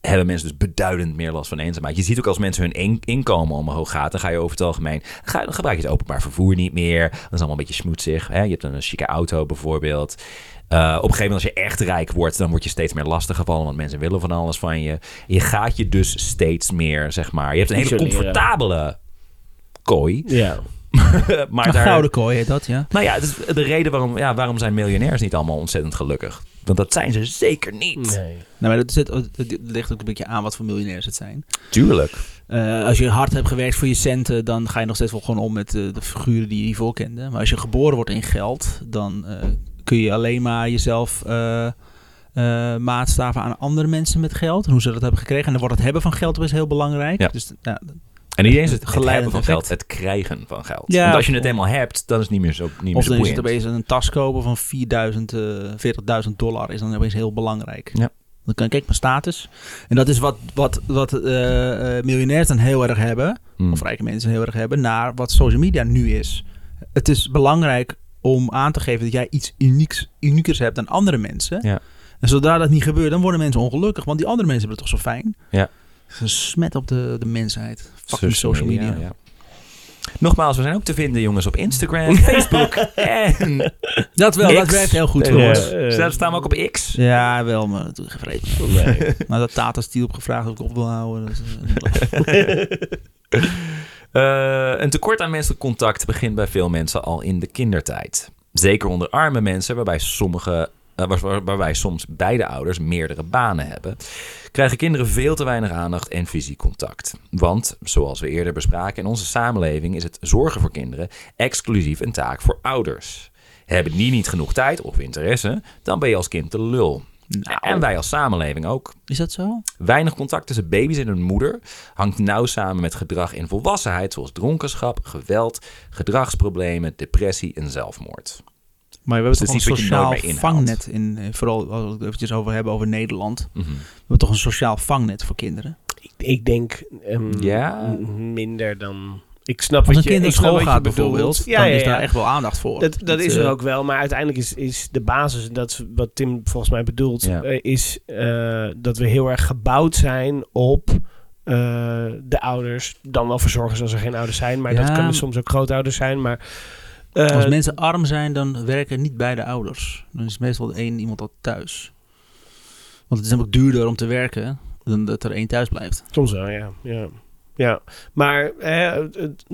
hebben mensen dus beduidend meer last van eenzaamheid. Je ziet ook als mensen hun in- inkomen omhoog gaat, dan ga je over het algemeen, ga, dan gebruik je het openbaar vervoer niet meer. Dat is allemaal een beetje smoetsig. Hè? Je hebt een chique auto bijvoorbeeld. Uh, op een gegeven moment als je echt rijk wordt, dan word je steeds meer lastiggevallen, want mensen willen van alles van je. Je gaat je dus steeds meer, zeg maar. Je hebt een hele comfortabele kooi. Ja. [laughs] maar Een daar, gouden kooi heet dat, ja. nou ja, het is de reden waarom, ja, waarom zijn miljonairs niet allemaal ontzettend gelukkig? Want dat zijn ze zeker niet. Nee. Nou, maar dat, zit, dat ligt ook een beetje aan wat voor miljonairs het zijn. Tuurlijk. Eh, als je hard hebt gewerkt voor je centen, dan ga je nog steeds wel gewoon om met eh, de figuren die je hiervoor kende. Maar als je geboren wordt in geld, dan eh, kun je alleen maar jezelf eh, eh, maatstaven aan andere mensen met geld. En hoe ze dat hebben gekregen. En dan wordt het hebben van geld is heel belangrijk. Ja. Dus nou, En niet eens het, het hebben van geld, het krijgen van geld. Ja, Want als je het eenmaal hebt, dan is het niet meer zo, niet meer of zo dan is het opeens een tas kopen van 4000, eh 40.000 dollar is dan opeens heel belangrijk. Ja. Dan kan ik kijk mijn status. En dat is wat, wat, wat eh, eh, miljonairs dan heel erg hebben. Hmm. of rijke mensen heel erg hebben, naar wat social media nu is. Het is belangrijk om aan te geven dat jij iets unieks, uniekers hebt dan andere mensen. Ja. En zodra dat niet gebeurt, dan worden mensen ongelukkig, want die andere mensen hebben het toch zo fijn. Ja. Het is een smet op de, de mensheid. Fucking social media. ja. Nogmaals, we zijn ook te vinden, jongens, op Instagram, [laughs] Facebook en Dat wel, dat werkt heel goed voor ja. ons. Eh, Daar staan we ook op X. Ja, wel, maar dat doe ik. Nee. [laughs] Maar dat Tata Steel op gevraagd of ik op wil houden. Dat is, [laughs] Eh, een tekort aan menselijk contact begint bij veel mensen al in de kindertijd. Zeker onder arme mensen, waarbij, sommige, eh, waar- waar- waarbij soms beide ouders meerdere banen hebben, krijgen kinderen veel te weinig aandacht en fysiek contact. Want, zoals we eerder bespraken, in onze samenleving is het zorgen voor kinderen exclusief een taak voor ouders. Hebben die niet genoeg tijd of interesse, dan ben je als kind de lul. Nou, En wij als samenleving ook. is dat zo? Weinig contact tussen baby's en hun moeder hangt nauw samen met gedrag in volwassenheid, zoals dronkenschap, geweld, gedragsproblemen, depressie en zelfmoord. Maar we Dus hebben het toch een sociaal vangnet in, eh, vooral als we het eventjes over hebben over Nederland. Mhm. We hebben toch een sociaal vangnet voor kinderen. Ik, ik denk ehm, Ja. minder dan... Ik snap Als wat een je, kind naar school gaat bedoelt. bijvoorbeeld, Ja, dan ja, is daar echt wel aandacht voor. Dat, dat is er eh, ook wel, maar uiteindelijk is, is de basis, dat is wat Tim volgens mij bedoelt, Ja. eh, is eh, dat we heel erg gebouwd zijn op eh, de ouders. Dan wel verzorgers als er geen ouders zijn, maar dat kunnen soms ook grootouders zijn. Maar Als mensen arm zijn, dan werken niet beide ouders. Dan is meestal één iemand al thuis. Want het is namelijk duurder om te werken dan dat er één thuis blijft. Soms wel, ja. ja. ja. Maar, eh, het-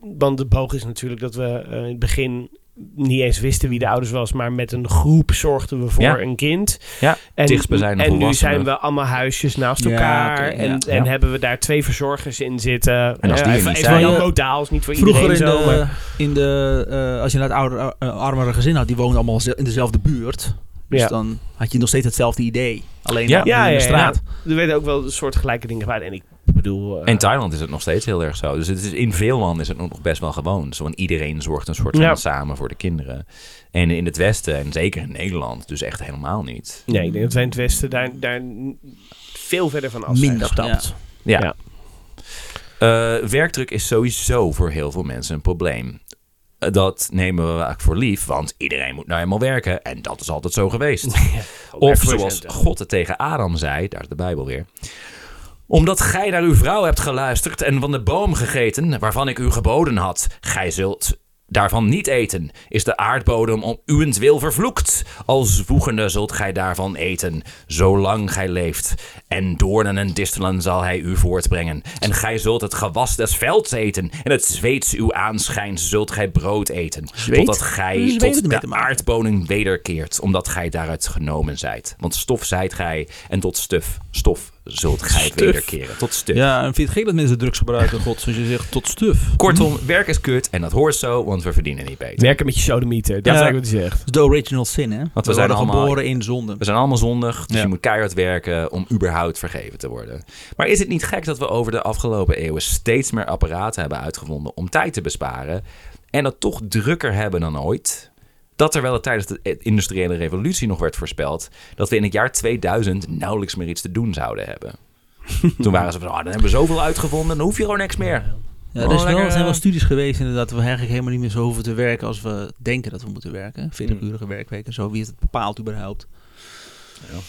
want de boog is natuurlijk dat we eh, in het begin niet eens wisten wie de ouders was, maar met een groep zorgden we voor Ja. een kind. Ja, en, dichtstbijzijnde en nu zijn we allemaal huisjes naast Ja, elkaar. en, ja. en Ja. hebben we daar twee verzorgers in zitten. En als Eh, die even, zijn- heel modaal, is niet voor Vroeger in iedereen zo. de, maar- in de eh, als je naar het ouder, eh, armere gezin had, die woonden allemaal ze- in dezelfde buurt. Dus Ja. dan had je nog steeds hetzelfde idee. Alleen Ja. Ja, in ja, de straat. Er werden ook wel soortgelijke dingen gedaan. En ik bedoel... eh, In Thailand is het nog steeds heel erg zo. Dus het is, in veel landen is het nog best wel gewoon. Zo, want iedereen zorgt een soort van Ja. samen voor de kinderen. En in het Westen, en zeker in Nederland, dus echt helemaal niet. Nee, ik denk dat wij in het Westen daar, daar veel verder van af zijn Minder, gestapt. Ja. Ja. Eh, werkdruk is sowieso voor heel veel mensen een probleem. Eh, Dat nemen we vaak voor lief, want iedereen moet nou eenmaal werken. En dat is altijd zo geweest. [laughs] Of zoals God het tegen Adam zei, daar is de Bijbel weer. Omdat gij naar uw vrouw hebt geluisterd en van de boom gegeten, waarvan ik u geboden had, gij zult daarvan niet eten, is de aardbodem om uwentwil vervloekt. Als voegende zult gij daarvan eten, zolang gij leeft. En doornen en distelen zal hij u voortbrengen. En gij zult het gewas des velds eten, en het zweets uw aanschijns zult gij brood eten. Zweet? Totdat gij zweet tot de aardbodem wederkeert, omdat gij daaruit genomen zijt. Want stof zijt gij, en tot stuf, stof zult gij wederkeren. Tot stuf. Ja, en vind je het gek dat mensen drugs gebruiken, god, zoals je zegt, tot stuf? Kortom, werk is kut en dat hoort zo, want we verdienen niet beter. Werken met je sodemieter, dat Ja. is eigenlijk wat je zegt. Dat is de original sin, hè? we we zijn allemaal- geboren in zonde. We zijn allemaal zondig, dus Ja. je moet keihard werken om überhaupt vergeven te worden. Maar is het niet gek dat we over de afgelopen eeuwen steeds meer apparaten hebben uitgevonden om tijd te besparen en het toch drukker hebben dan ooit? Dat terwijl het tijdens de industriële revolutie nog werd voorspeld dat we in het jaar 2000 nauwelijks meer iets te doen zouden hebben. [laughs] Toen waren ze van, oh, dan hebben we zoveel uitgevonden, dan hoef je gewoon niks meer. Ja, er, is wel, er zijn wel eh, studies geweest inderdaad dat we eigenlijk helemaal niet meer zo hoeven te werken als we denken dat we moeten werken. 40-urige werkweken, zo. Wie is het bepaald überhaupt?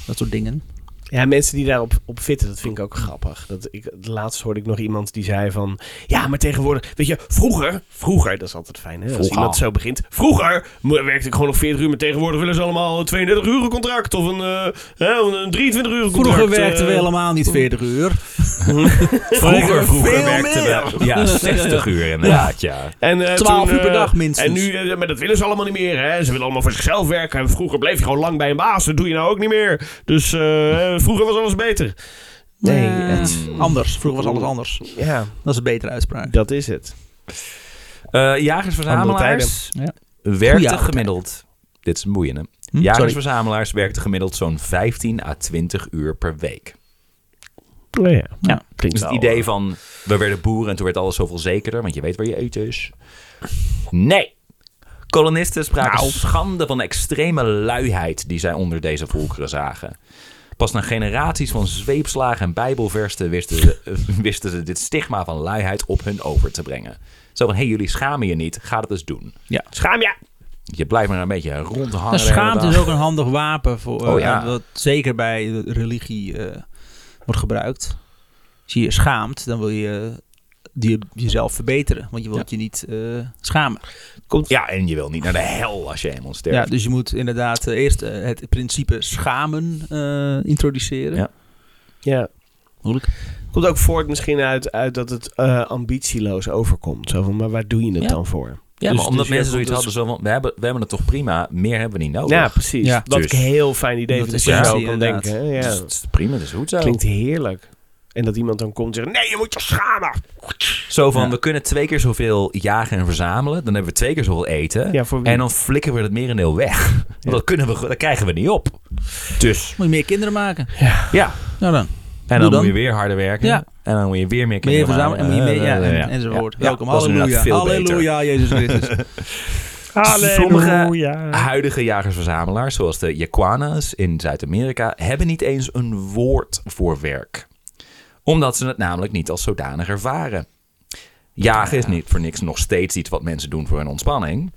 Dat soort dingen. Ja, mensen die daarop op fitten, dat vind ik ook grappig. Dat ik, laatst hoorde ik nog iemand die zei van... Ja, maar tegenwoordig... Weet je, vroeger... Vroeger, dat is altijd fijn hè, als iemand zo begint. Vroeger werkte ik gewoon nog 40 uur, maar tegenwoordig willen ze allemaal een 32 uur contract. Of een, eh, hè, een 23 uur contract. Vroeger werkten we eh. helemaal niet 40 uur. [laughs] Vroeger, vroeger werkten we ja, 60 uur inderdaad, ja. En, eh, 12 toen, uur per eh, dag minstens. En nu, eh, maar dat willen ze allemaal niet meer. Hè? Ze willen allemaal voor zichzelf werken. En vroeger bleef je gewoon lang bij een baas. Dat doe je nou ook niet meer. Dus eh, vroeger was alles beter. Nee, Eh, het, anders. Vroeger was alles anders. ja, Dat is een betere uitspraak. dat is het. Eh Jagers-verzamelaars Ja. gemiddeld... Dit is een boeiende. Hm? Jagers-verzamelaars werkten gemiddeld zo'n 15 à 20 uur per week. Oh ja. Ja. Klinkt Dus het wel, idee eh, van, we werden boeren en toen werd alles zoveel zekerder, want je weet waar je eten is. Nee. Kolonisten spraken Nou. schande van de extreme luiheid die zij onder deze volkeren zagen. Pas na generaties van zweepslagen en bijbelversen wisten ze, [laughs] wisten ze dit stigma van luiheid op hun over te brengen. Zo van, hé, jullie schamen je niet, ga dat eens doen. Schaam je! Je blijft maar een beetje rondhangen. Ja, de hele schaamte is ook een handig wapen voor, Oh eh, ja. wat zeker bij de religie eh, wordt gebruikt. Als je je schaamt, dan wil je, die, jezelf verbeteren. Want je wilt je niet eh, schamen. Ja, en je wil niet naar de hel als je eenmaal sterft. Ja, dus je moet inderdaad eh, eerst eh, het principe schamen eh, introduceren. Ja. Ja. Moeilijk. Komt ook voort misschien uit, uit dat het eh, ambitieloos overkomt. Zo van, maar waar doe je het Ja. dan voor? Ja, Dus- maar omdat dus mensen zoiets dus- hadden, zo van, we hebben, we hebben het toch prima, meer hebben we niet nodig. Ja, precies. Ja. Dus- ik een heel fijn idee Dat is dat je ja, zo kan denken. hè? Ja. Dus het is prima, dat is goed zo. Klinkt heerlijk. En dat iemand dan komt en zegt, nee, je moet je schamen. Zo van, Ja. we kunnen twee keer zoveel jagen en verzamelen. Dan hebben we twee keer zoveel eten. Ja, voor wie? en dan flikken we het merendeel weg. [laughs] Want dat, kunnen we, dat krijgen we niet op. Dus, Moet je meer kinderen maken. ja. Nou dan. En dan, dan. moet je weer harder werken. Ja. En dan moet je weer meer Meer kinderen verzamelen en moet je meer, ja, maken. en, enzovoort. Ja. Welkom. Halleluja. Halleluja, Jezus Christus. [laughs] Sommige huidige jagers-verzamelaars, zoals de Yaquanas in Zuid-Amerika, hebben niet eens een woord voor werk. Omdat ze het namelijk niet als zodanig ervaren. Jagen is niet voor niks nog steeds iets wat mensen doen voor hun ontspanning.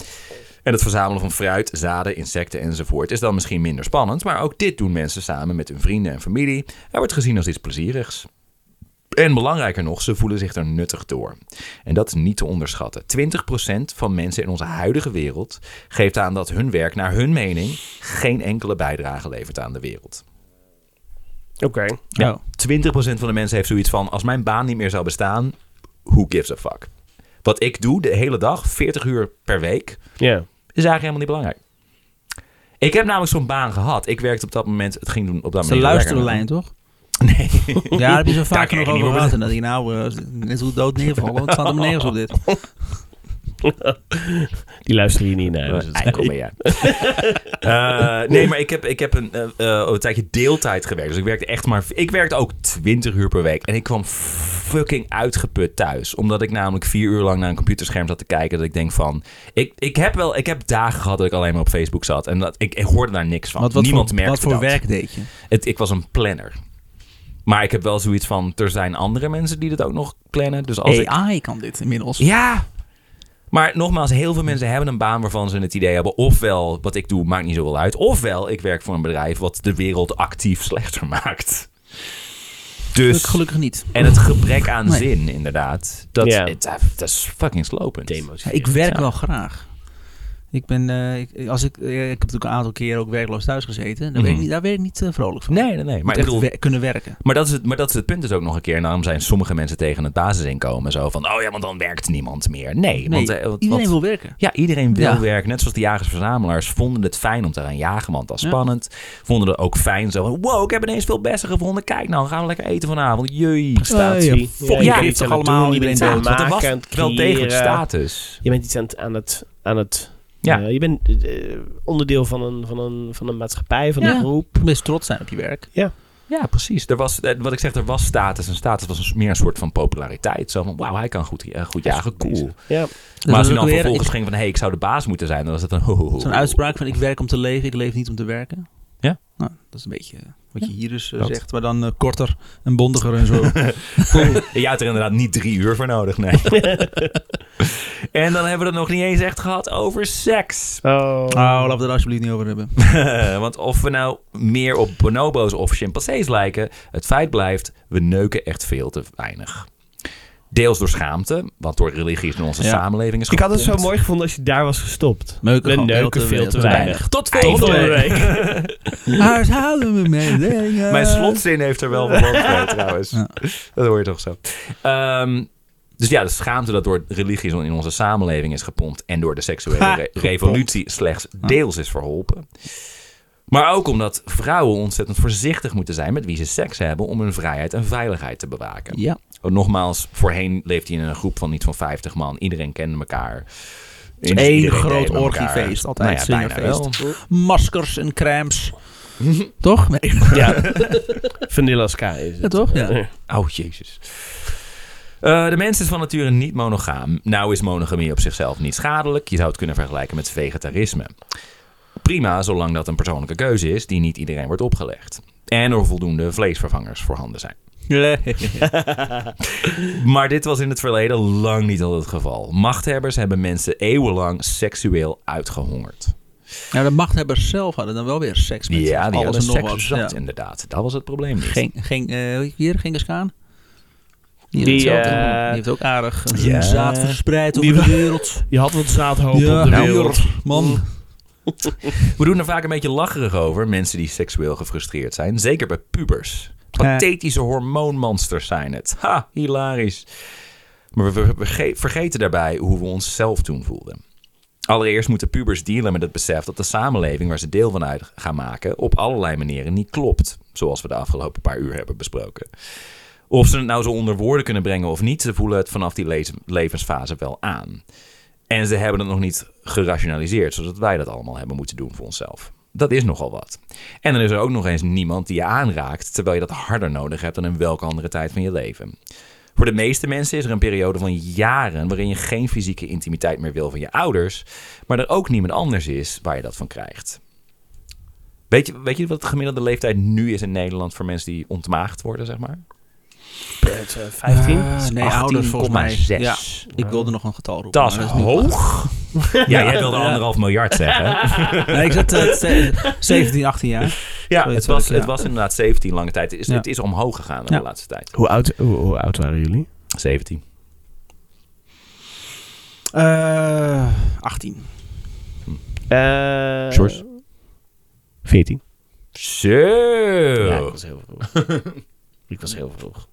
En het verzamelen van fruit, zaden, insecten enzovoort is dan misschien minder spannend, maar ook dit doen mensen samen met hun vrienden en familie. Er wordt gezien als iets plezierigs. En belangrijker nog, ze voelen zich er nuttig door. En dat is niet te onderschatten. 20% van mensen in onze huidige wereld geeft aan dat hun werk, naar hun mening, geen enkele bijdrage levert aan de wereld. Oké. Ja. 20% van de mensen heeft zoiets van: als mijn baan niet meer zou bestaan, who gives a fuck? Wat ik doe de hele dag, 40 uur per week, Ja. is eigenlijk helemaal niet belangrijk. Ik heb namelijk zo'n baan gehad. Ik werkte op dat moment, het ging doen op dat Ze moment. luisteren lekker. lijn, toch? [laughs] Nee. Ja, daar heb je zo vaak nog over gehad. En dan denk je, nou, eh, net hoe dood neervallen. Wat staat er maar nergens op dit? [laughs] [laughs] Die luisteren hier niet naar. dus het- Eikel ben jij. Eh, nee, maar ik heb, ik heb een, eh, eh, een tijdje deeltijd gewerkt. Dus ik werkte echt maar... Ik werkte ook 20 uur per week. En ik kwam fucking uitgeput thuis. Omdat ik namelijk vier uur lang naar een computerscherm zat te kijken. Dat ik denk van... Ik, ik, heb wel, ik heb dagen gehad dat ik alleen maar op Facebook zat. En dat, ik, ik hoorde daar niks van. Wat, wat Niemand voor, merkte wat voor dat. werk deed je? Het, ik was een planner. Maar ik heb wel zoiets van... Er zijn andere mensen die dit ook nog plannen. Dus als ik... AI kan dit inmiddels. Ja. Maar nogmaals, heel veel mensen hebben een baan waarvan ze het idee hebben... ofwel, wat ik doe, maakt niet zoveel uit... ofwel, ik werk voor een bedrijf wat de wereld actief [laughs] slechter maakt. Gelukkig, Dus... gelukkig niet. En het gebrek aan Nee. zin, inderdaad. Dat, Ja. het, dat is fucking slopend. Demo's. Ik werk Ja. wel graag. Ik ben, eh, ik, als ik, eh, ik heb natuurlijk een aantal keer ook werkloos thuis gezeten. Daar, werk, ik Mhm. niet, daar werk ik niet eh, vrolijk van. Nee, nee, nee. Maar ik bedoel, kunnen werken. maar, dat is het, maar dat is het punt dus ook nog een keer. En daarom zijn sommige mensen tegen het basisinkomen. Zo van, oh ja, want dan werkt niemand meer. Nee, Nee, want, want- iedereen wil werken. Ja, iedereen wil Ja. werken. Net zoals de jagers-verzamelaars vonden het fijn om te gaan jagen, want dat is Ja. spannend. Vonden het ook fijn zo van, wow, ik heb ineens veel bessen gevonden. Kijk nou, gaan we lekker eten vanavond. Jee. prestatie. Eh, ja, fuck, je toch allemaal iedereen dood. het Want er was wel degelijk status. Je bent iets aan het... Aan het, aan het Ja. eh, je bent eh, onderdeel van een, van, een, van een maatschappij, van Ja. een groep. Best trots zijn op je werk. Ja, precies. Er was, eh, wat ik zeg, er was status. En status was een- meer een soort van populariteit. Zo van, wauw, hij kan goed, goed jagen, cool. Ja. Maar als hij dan vervolgens ik- ging van, hé, hey, ik zou de baas moeten zijn. Dan was het een. [laughs] Zo'n uitspraak van ik werk om te leven, ik leef niet om te werken. Ja. Nou, dat is een beetje wat je hier dus eh, Dat. zegt. Maar dan eh, korter en bondiger en zo. [laughs] Je had er inderdaad niet drie uur voor nodig, nee. [laughs] en dan hebben we het nog niet eens echt gehad over seks. Oh. Oh, laten we het er alsjeblieft niet over hebben. [laughs] Want of we nou meer op bonobo's of chimpansees lijken, het feit blijft, we neuken echt veel te weinig. Deels door schaamte, wat door religies in onze Ja. samenleving is Ik had het zo mooi gevonden als je daar was gestopt. Neuken We neuken veel te weinig. Tot Volgende week. Huishouden [laughs] we mededelingen. Mijn slotzin heeft er wel mee trouwens. Ja. Dat hoor je toch zo. Ehm, dus ja, de schaamte dat door religies in onze samenleving is gepompt en door de seksuele Ha, re- gepompt. revolutie slechts deels is verholpen. Maar ook omdat vrouwen ontzettend voorzichtig moeten zijn met wie ze seks hebben om hun vrijheid en veiligheid te bewaken. Ja. Oh, Nogmaals, voorheen leefde je in een groep van niet van 50 man. Iedereen kende elkaar. Eén groot orgiefeest, altijd Nou ja, bijna swingerfeest. wel. Maskers en crèmes. [laughs] toch? Nee. Ja. [laughs] Vanilla Sky is het. Ja, toch? Ja. Oh, jezus. Eh, de mens is van nature niet monogaam. Nou is monogamie op zichzelf niet schadelijk. Je zou het kunnen vergelijken met vegetarisme. Prima, zolang dat een persoonlijke keuze is die niet iedereen wordt opgelegd. En er voldoende vleesvervangers voorhanden zijn. [laughs] [laughs] Maar dit was in het verleden lang niet al het geval. Machthebbers hebben mensen eeuwenlang seksueel uitgehongerd. Nou, de machthebbers zelf hadden dan wel weer seks met ja, die alles hadden seks wat. zat Ja. inderdaad. Dat was het probleem niet. Geen, geen, eh, hoe heet die hier, Genghis Khan? Die, Die, eh, die heeft ook aardig ja. zaad verspreid Die over de wereld. [laughs] Je had wat zaadhoop Ja, op de nou, wereld. man. [laughs] We doen er vaak een beetje lacherig over, mensen die seksueel gefrustreerd zijn. Zeker bij pubers. Pathetische hormoonmonsters zijn het. Ha, hilarisch. Maar we we verge- vergeten daarbij hoe we ons zelf toen voelden. Allereerst moeten pubers dealen met het besef dat de samenleving waar ze deel van uit gaan maken op allerlei manieren niet klopt. Zoals we de afgelopen paar uur hebben besproken. Of ze het nou zo onder woorden kunnen brengen of niet, ze voelen het vanaf die le- levensfase wel aan. En ze hebben het nog niet gerationaliseerd, zodat wij dat allemaal hebben moeten doen voor onszelf. Dat is nogal wat. En dan is er ook nog eens niemand die je aanraakt, terwijl je dat harder nodig hebt dan in welke andere tijd van je leven. Voor de meeste mensen is er een periode van jaren waarin je geen fysieke intimiteit meer wil van je ouders, maar er ook niemand anders is waar je dat van krijgt. Weet je, weet je wat de gemiddelde leeftijd nu is in Nederland voor mensen die ontmaagd worden, zeg maar? Het, eh, 15? Ah, nee, ouders volgens mij. 18,6. Ja, ik wilde nog een getal roepen. Dat is hoog. [laughs] Ja, jij wilde anderhalf miljard zeggen. [laughs] Nee, ik zat eh, ze- 17, 18 jaar. Ja, het was, ik, ja. het was inderdaad 17 lange tijd. Het is, Ja. het is omhoog gegaan de laatste tijd. Hoe, oud, hoe, hoe oud waren jullie? 17. Eh 18. Eh George? 14. Zo. Ja, ik was heel vroeg. [laughs] ik was heel vroeg.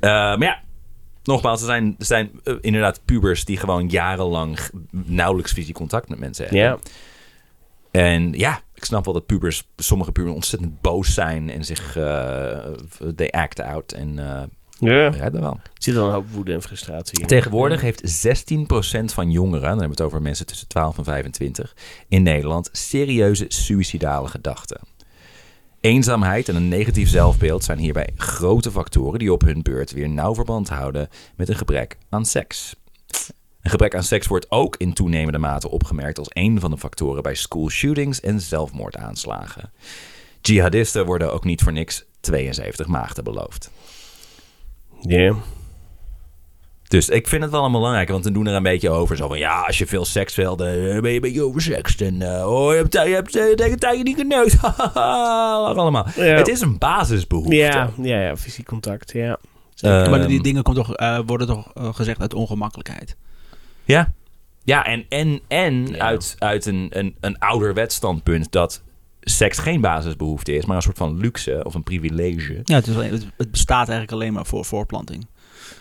Eh, maar ja, nogmaals, er zijn, er zijn eh, inderdaad pubers die gewoon jarenlang g- nauwelijks fysiek contact met mensen hebben. Ja. En ja, ik snap wel dat pubers, sommige pubers ontzettend boos zijn en zich, eh they act out en eh Ja. redden wel. Er zit wel een hoop woede en frustratie in. Tegenwoordig heeft 16% van jongeren, dan hebben we het over mensen tussen 12 en 25, in Nederland serieuze suïcidale gedachten. Eenzaamheid en een negatief zelfbeeld zijn hierbij grote factoren die op hun beurt weer nauw verband houden met een gebrek aan seks. Een gebrek aan seks wordt ook in toenemende mate opgemerkt als een van de factoren bij school shootings en zelfmoordaanslagen. Jihadisten worden ook niet voor niks 72 maagden beloofd. Ja. Dus ik vind het wel allemaal belangrijk, want we doen er een beetje over. Zo van, ja, als je veel seks wil, dan ben je een beetje oversext. En uh, oh, je hebt, je hebt uh, tegen tijd niet geneukt. [laughs] allemaal. Ja. Het is een basisbehoefte. Ja, ja, ja, fysiek contact, ja. Ehm, maar die dingen komt toch, uh, worden toch uh, gezegd uit ongemakkelijkheid. Ja, ja en, en, en Ja. Uit, uit een, een, een ouderwets standpunt dat seks geen basisbehoefte is, maar een soort van luxe of een privilege. Ja, het, is het bestaat eigenlijk alleen maar voor voorplanting.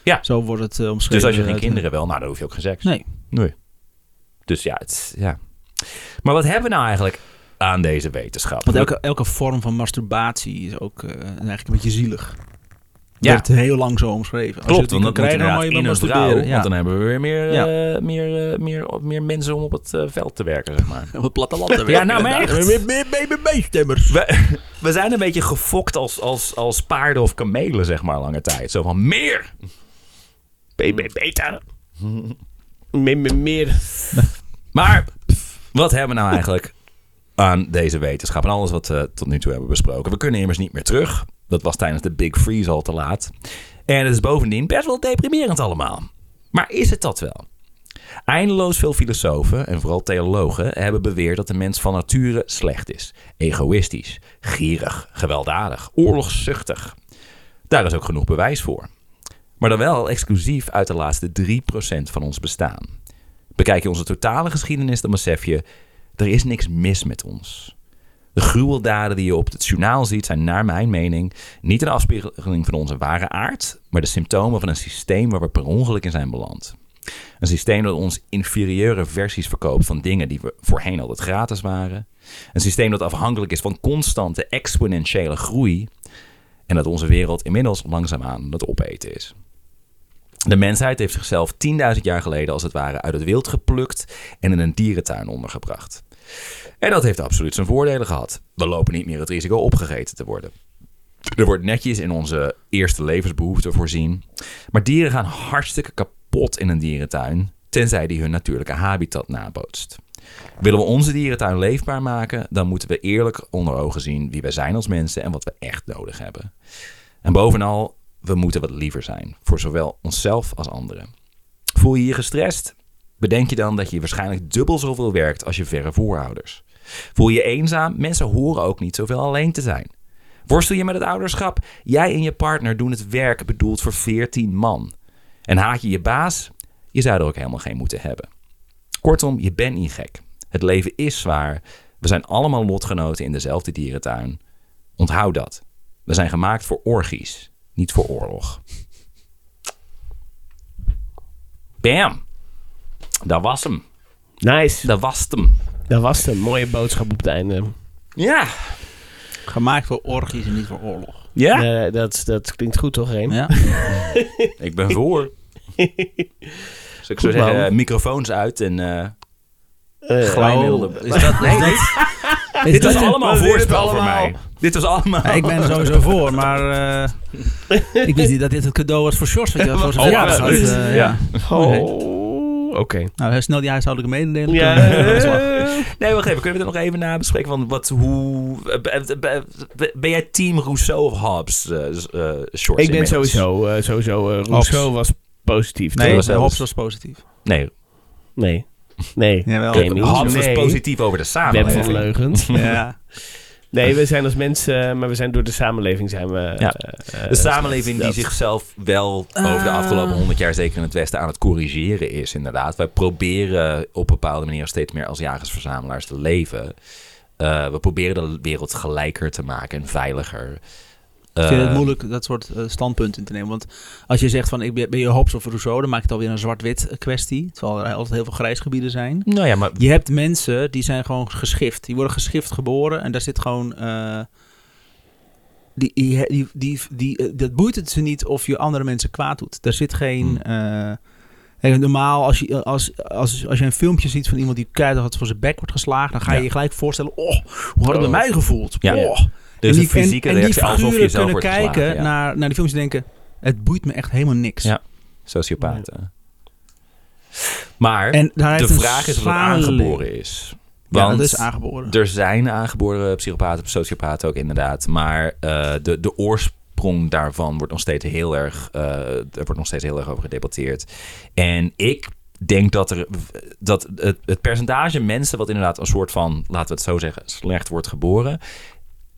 Ja. Zo wordt het uh, omschreven. Dus als je geen uit- kinderen wil, nou dan hoef je ook geen seks. Nee. Nee. Dus ja, het, ja. Maar wat hebben we nou eigenlijk aan deze wetenschap? Want elke, elke vorm van masturbatie is ook uh, eigenlijk een beetje zielig. Ja. Wordt heel lang zo omschreven. Als je Klopt, want dat moet krijgen, dan in een. Ja. Want dan hebben we weer meer, Ja. eh, meer, eh, meer, meer mensen om op het eh, veld te werken, zeg maar. [laughs] Op het platteland te Ja, werken, nou, maar echt. Meer, meer BBB-stemmers. We, [laughs] we zijn een beetje gefokt als, als, als paarden of kamelen, zeg maar, lange tijd. Zo van meer. BB beter. Meer, meer, meer. [laughs] Maar wat hebben we nou eigenlijk aan deze wetenschap en alles wat we tot nu toe hebben besproken? We kunnen immers niet meer terug. Dat was tijdens de Big Freeze al te laat. En het is bovendien best wel deprimerend allemaal. Maar is het dat wel? Eindeloos veel filosofen en vooral theologen hebben beweerd dat de mens van nature slecht is. Egoïstisch, gierig, gewelddadig, oorlogszuchtig. Daar is ook genoeg bewijs voor. Maar dan wel exclusief uit de laatste 3% van ons bestaan. Bekijk je onze totale geschiedenis, dan besef je, er is niks mis met ons. De gruweldaden die je op het journaal ziet zijn naar mijn mening niet een afspiegeling van onze ware aard, maar de symptomen van een systeem waar we per ongeluk in zijn beland. Een systeem dat ons inferieure versies verkoopt van dingen die we voorheen altijd gratis waren. Een systeem dat afhankelijk is van constante exponentiële groei. En dat onze wereld inmiddels langzaamaan aan het opeten is. De mensheid heeft zichzelf 10.000 jaar geleden als het ware uit het wild geplukt en in een dierentuin ondergebracht. En dat heeft absoluut zijn voordelen gehad. We lopen niet meer het risico opgegeten te worden. Er wordt netjes in onze eerste levensbehoeften voorzien. Maar dieren gaan hartstikke kapot in een dierentuin, tenzij die hun natuurlijke habitat nabootst. Willen we onze dierentuin leefbaar maken, dan moeten we eerlijk onder ogen zien wie wij zijn als mensen en wat we echt nodig hebben. En bovenal, we moeten wat liever zijn, voor zowel onszelf als anderen. Voel je je gestrest? Bedenk je dan dat je waarschijnlijk dubbel zoveel werkt als je verre voorouders. Voel je eenzaam? Mensen horen ook niet zoveel alleen te zijn. Worstel je met het ouderschap? Jij en je partner doen het werk bedoeld voor 14 man. En haat je je baas? Je zou er ook helemaal geen moeten hebben. Kortom, je bent niet gek. Het leven is zwaar. We zijn allemaal lotgenoten in dezelfde dierentuin. Onthoud dat. We zijn gemaakt voor orgies, niet voor oorlog. Bam! Dat was hem. Nice. Dat was hem. Dat was. Een mooie boodschap op het einde. Ja. Gemaakt voor orgies en niet voor oorlog. Ja? Eh, dat, dat klinkt goed, toch, Reem? Ja? [laughs] Ik ben voor. [laughs] Dus ik zou Goed, man. zeggen, microfoons uit en... eh, Eh, Glijmiddelen. oh, is dat- [laughs] nee, dit, is dit was allemaal voorspel voor mij. Dit was allemaal... Ja, ik ben er sowieso voor, maar eh, ik wist niet dat dit het cadeau was voor Sjors. Oh, absoluut. eh, Ja. Oké. Nou, heel snel die huishoudelijke mededeling. Ja, eh, [laughs] Nee, wacht even. Kunnen we dit nog even nabespreken? Van wat, hoe... ben- jij team Rousseau of Hobbes, eh, s- eh, Shorts ik ben inmiddels? sowieso, eh, sowieso eh, Rousseau was positief. Nee, was zelfs- Hobbes was positief. Nee, Nee. Nee. [laughs] Jawel. Hobbes was Nee. positief over de Web samenleving. van leugens. Ja. [laughs] Nee, we zijn als mensen, eh, maar we zijn door de samenleving zijn we... Ja. eh, eh, De samenleving die dat- zichzelf wel over de afgelopen Ah. honderd jaar, zeker in het Westen, aan het corrigeren is, inderdaad. Wij proberen op een bepaalde manier steeds meer als jagers-verzamelaars te leven. Eh, we proberen de wereld gelijker te maken en veiliger. Ik vind het Eh, moeilijk dat soort eh, standpunten te nemen. Want als je zegt van ik ben, ben je Hobbes of Rousseau, dan maak je het alweer een zwart-wit eh, kwestie. Terwijl er altijd heel veel grijsgebieden zijn. Nou ja, maar Je hebt mensen die zijn gewoon geschift. Die worden geschift geboren en daar zit gewoon. eh, die, die, die, die, dat boeit het ze niet of je andere mensen kwaad doet. Daar zit geen. Hmm. normaal, als je, als, als, als je een filmpje ziet van iemand die keihard voor zijn bek wordt geslagen, dan ga je Ja. je gelijk voorstellen: oh, hoe had het bij Oh. mij gevoeld? Ja. Oh. Is en die, en- fysieke en, die reactie alsof je figuren kunnen kijken geslagen, ja. naar, naar die films en denken: het boeit me echt helemaal niks. Ja. Sociopaten. Maar En de vraag is of het aangeboren is. Ja, Want dat is aangeboren. Er zijn aangeboren psychopaten, sociopaten ook inderdaad. Maar eh, de, de oorsprong daarvan wordt nog steeds heel erg, eh, er wordt nog steeds heel erg over gedebatteerd. En ik denk dat, er, dat het, het percentage mensen wat inderdaad een soort van, laten we het zo zeggen, slecht wordt geboren,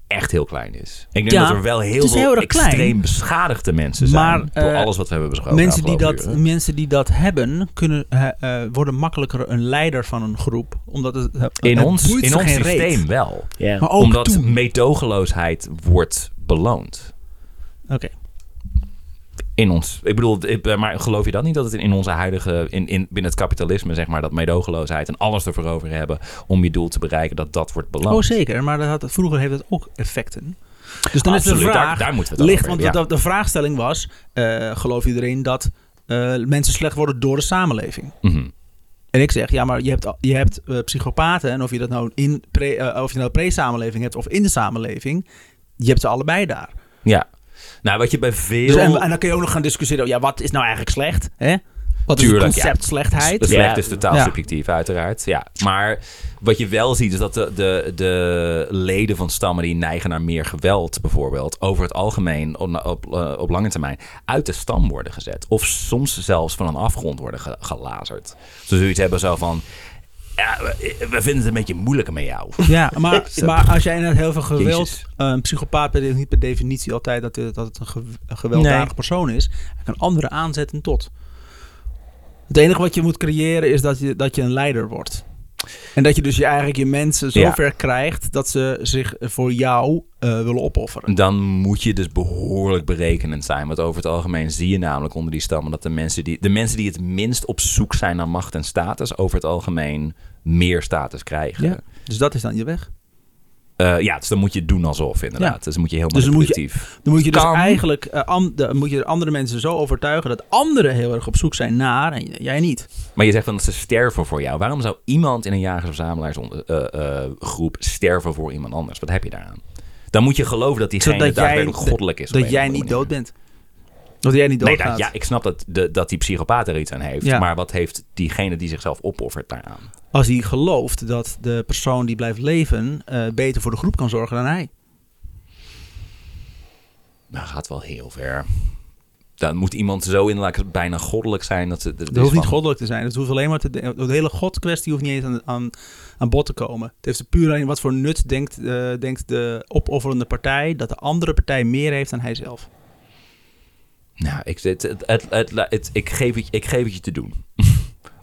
echt heel klein is. Ik denk Ja, dat er wel heel veel heel erg klein. extreem beschadigde mensen zijn Maar, door eh, alles wat we hebben besproken. mensen, die dat, uren. mensen die dat hebben, kunnen, eh, eh, worden makkelijker een leider van een groep. Omdat het, het In ons, in ons reet. systeem wel. Maar ook Omdat toen. meedogenloosheid wordt beloond. Oké. In ons. Ik bedoel, maar geloof je dat niet dat het in onze huidige, in, in, binnen het kapitalisme, zeg maar, dat meedogenloosheid en alles ervoor over hebben om je doel te bereiken, dat dat wordt beloond? Oh, zeker. Maar dat had, vroeger heeft het ook effecten. Dus dan Absoluut, is de vraag... daar, daar moeten we het ligt, over want de, de vraagstelling was... eh geloof iedereen dat eh, mensen slecht worden door de samenleving? Mhm. En ik zeg, ja, maar je hebt, je hebt eh, psychopaten... en of je dat nou in pre, of je nou pre-samenleving hebt of in de samenleving... je hebt ze allebei daar. Ja. Nou, wat je bij veel... Dus en, en dan kun je ook nog gaan discussiëren... ja, wat is nou eigenlijk slecht? Hè? Wat is het concept slechtheid? Slecht Ja. is totaal Ja. subjectief, uiteraard. Ja. Maar wat je wel ziet, is dat de, de, de leden van stammen die neigen naar meer geweld, bijvoorbeeld, over het algemeen op, op, eh, op lange termijn uit de stam worden gezet. Of soms zelfs van een afgrond worden ge- gelazerd. Ze zoiets hebben zo van. Ja, we, we vinden het een beetje moeilijker met jou. Ja, maar, maar als jij inderdaad heel veel geweld... Jezus. eh, Een psychopaat betekent niet per definitie altijd dat het, dat het een, ge- een gewelddadige Nee. persoon is. Hij kan anderen aanzetten tot. Het enige wat je moet creëren is dat je, dat je een leider wordt. En dat je dus je eigenlijk je mensen zo Ja. ver krijgt dat ze zich voor jou eh, willen opofferen. Dan moet je dus behoorlijk berekenend zijn. Want over het algemeen zie je namelijk onder die stammen dat de mensen die, de mensen die het minst op zoek zijn naar macht en status, over het algemeen meer status krijgen. Ja. Dus dat is dan je weg. Eh, ja, dus dan moet je doen alsof, inderdaad. Ja. Dus dan moet je heel Dus dan moet je-. Dan moet je dus Kan. eigenlijk eh, de, moet je andere mensen zo overtuigen dat anderen heel erg op zoek zijn naar en jij niet. Maar je zegt dan dat ze sterven voor jou. Waarom zou iemand in een jagers-verzamelaars-groep sterven voor iemand anders? Wat heb je daaraan? Dan moet je geloven dat diegene Zodat jij- daadwerkelijk goddelijk is. Dat jij of niet dood bent. Dat jij niet Nee, doodgaat. dat, ja, ik snap dat, de, dat die psychopaat er iets aan heeft. Ja. Maar wat heeft diegene die zichzelf opoffert daaraan? Als hij gelooft dat de persoon die blijft leven eh, beter voor de groep kan zorgen dan hij. Dat gaat wel heel ver. Dan moet iemand zo inderdaad bijna goddelijk zijn. Dat, ze- dat, hoeft niet van- goddelijk te zijn. Het hoeft alleen maar te, de hele God-kwestie hoeft niet eens aan, aan, aan bod te komen. Het heeft er puur aan wat voor nut denkt, eh, denkt de opofferende partij dat de andere partij meer heeft dan hij zelf. Nou, ik, het, het, het, ik, geef het, ik geef het je te doen. [laughs]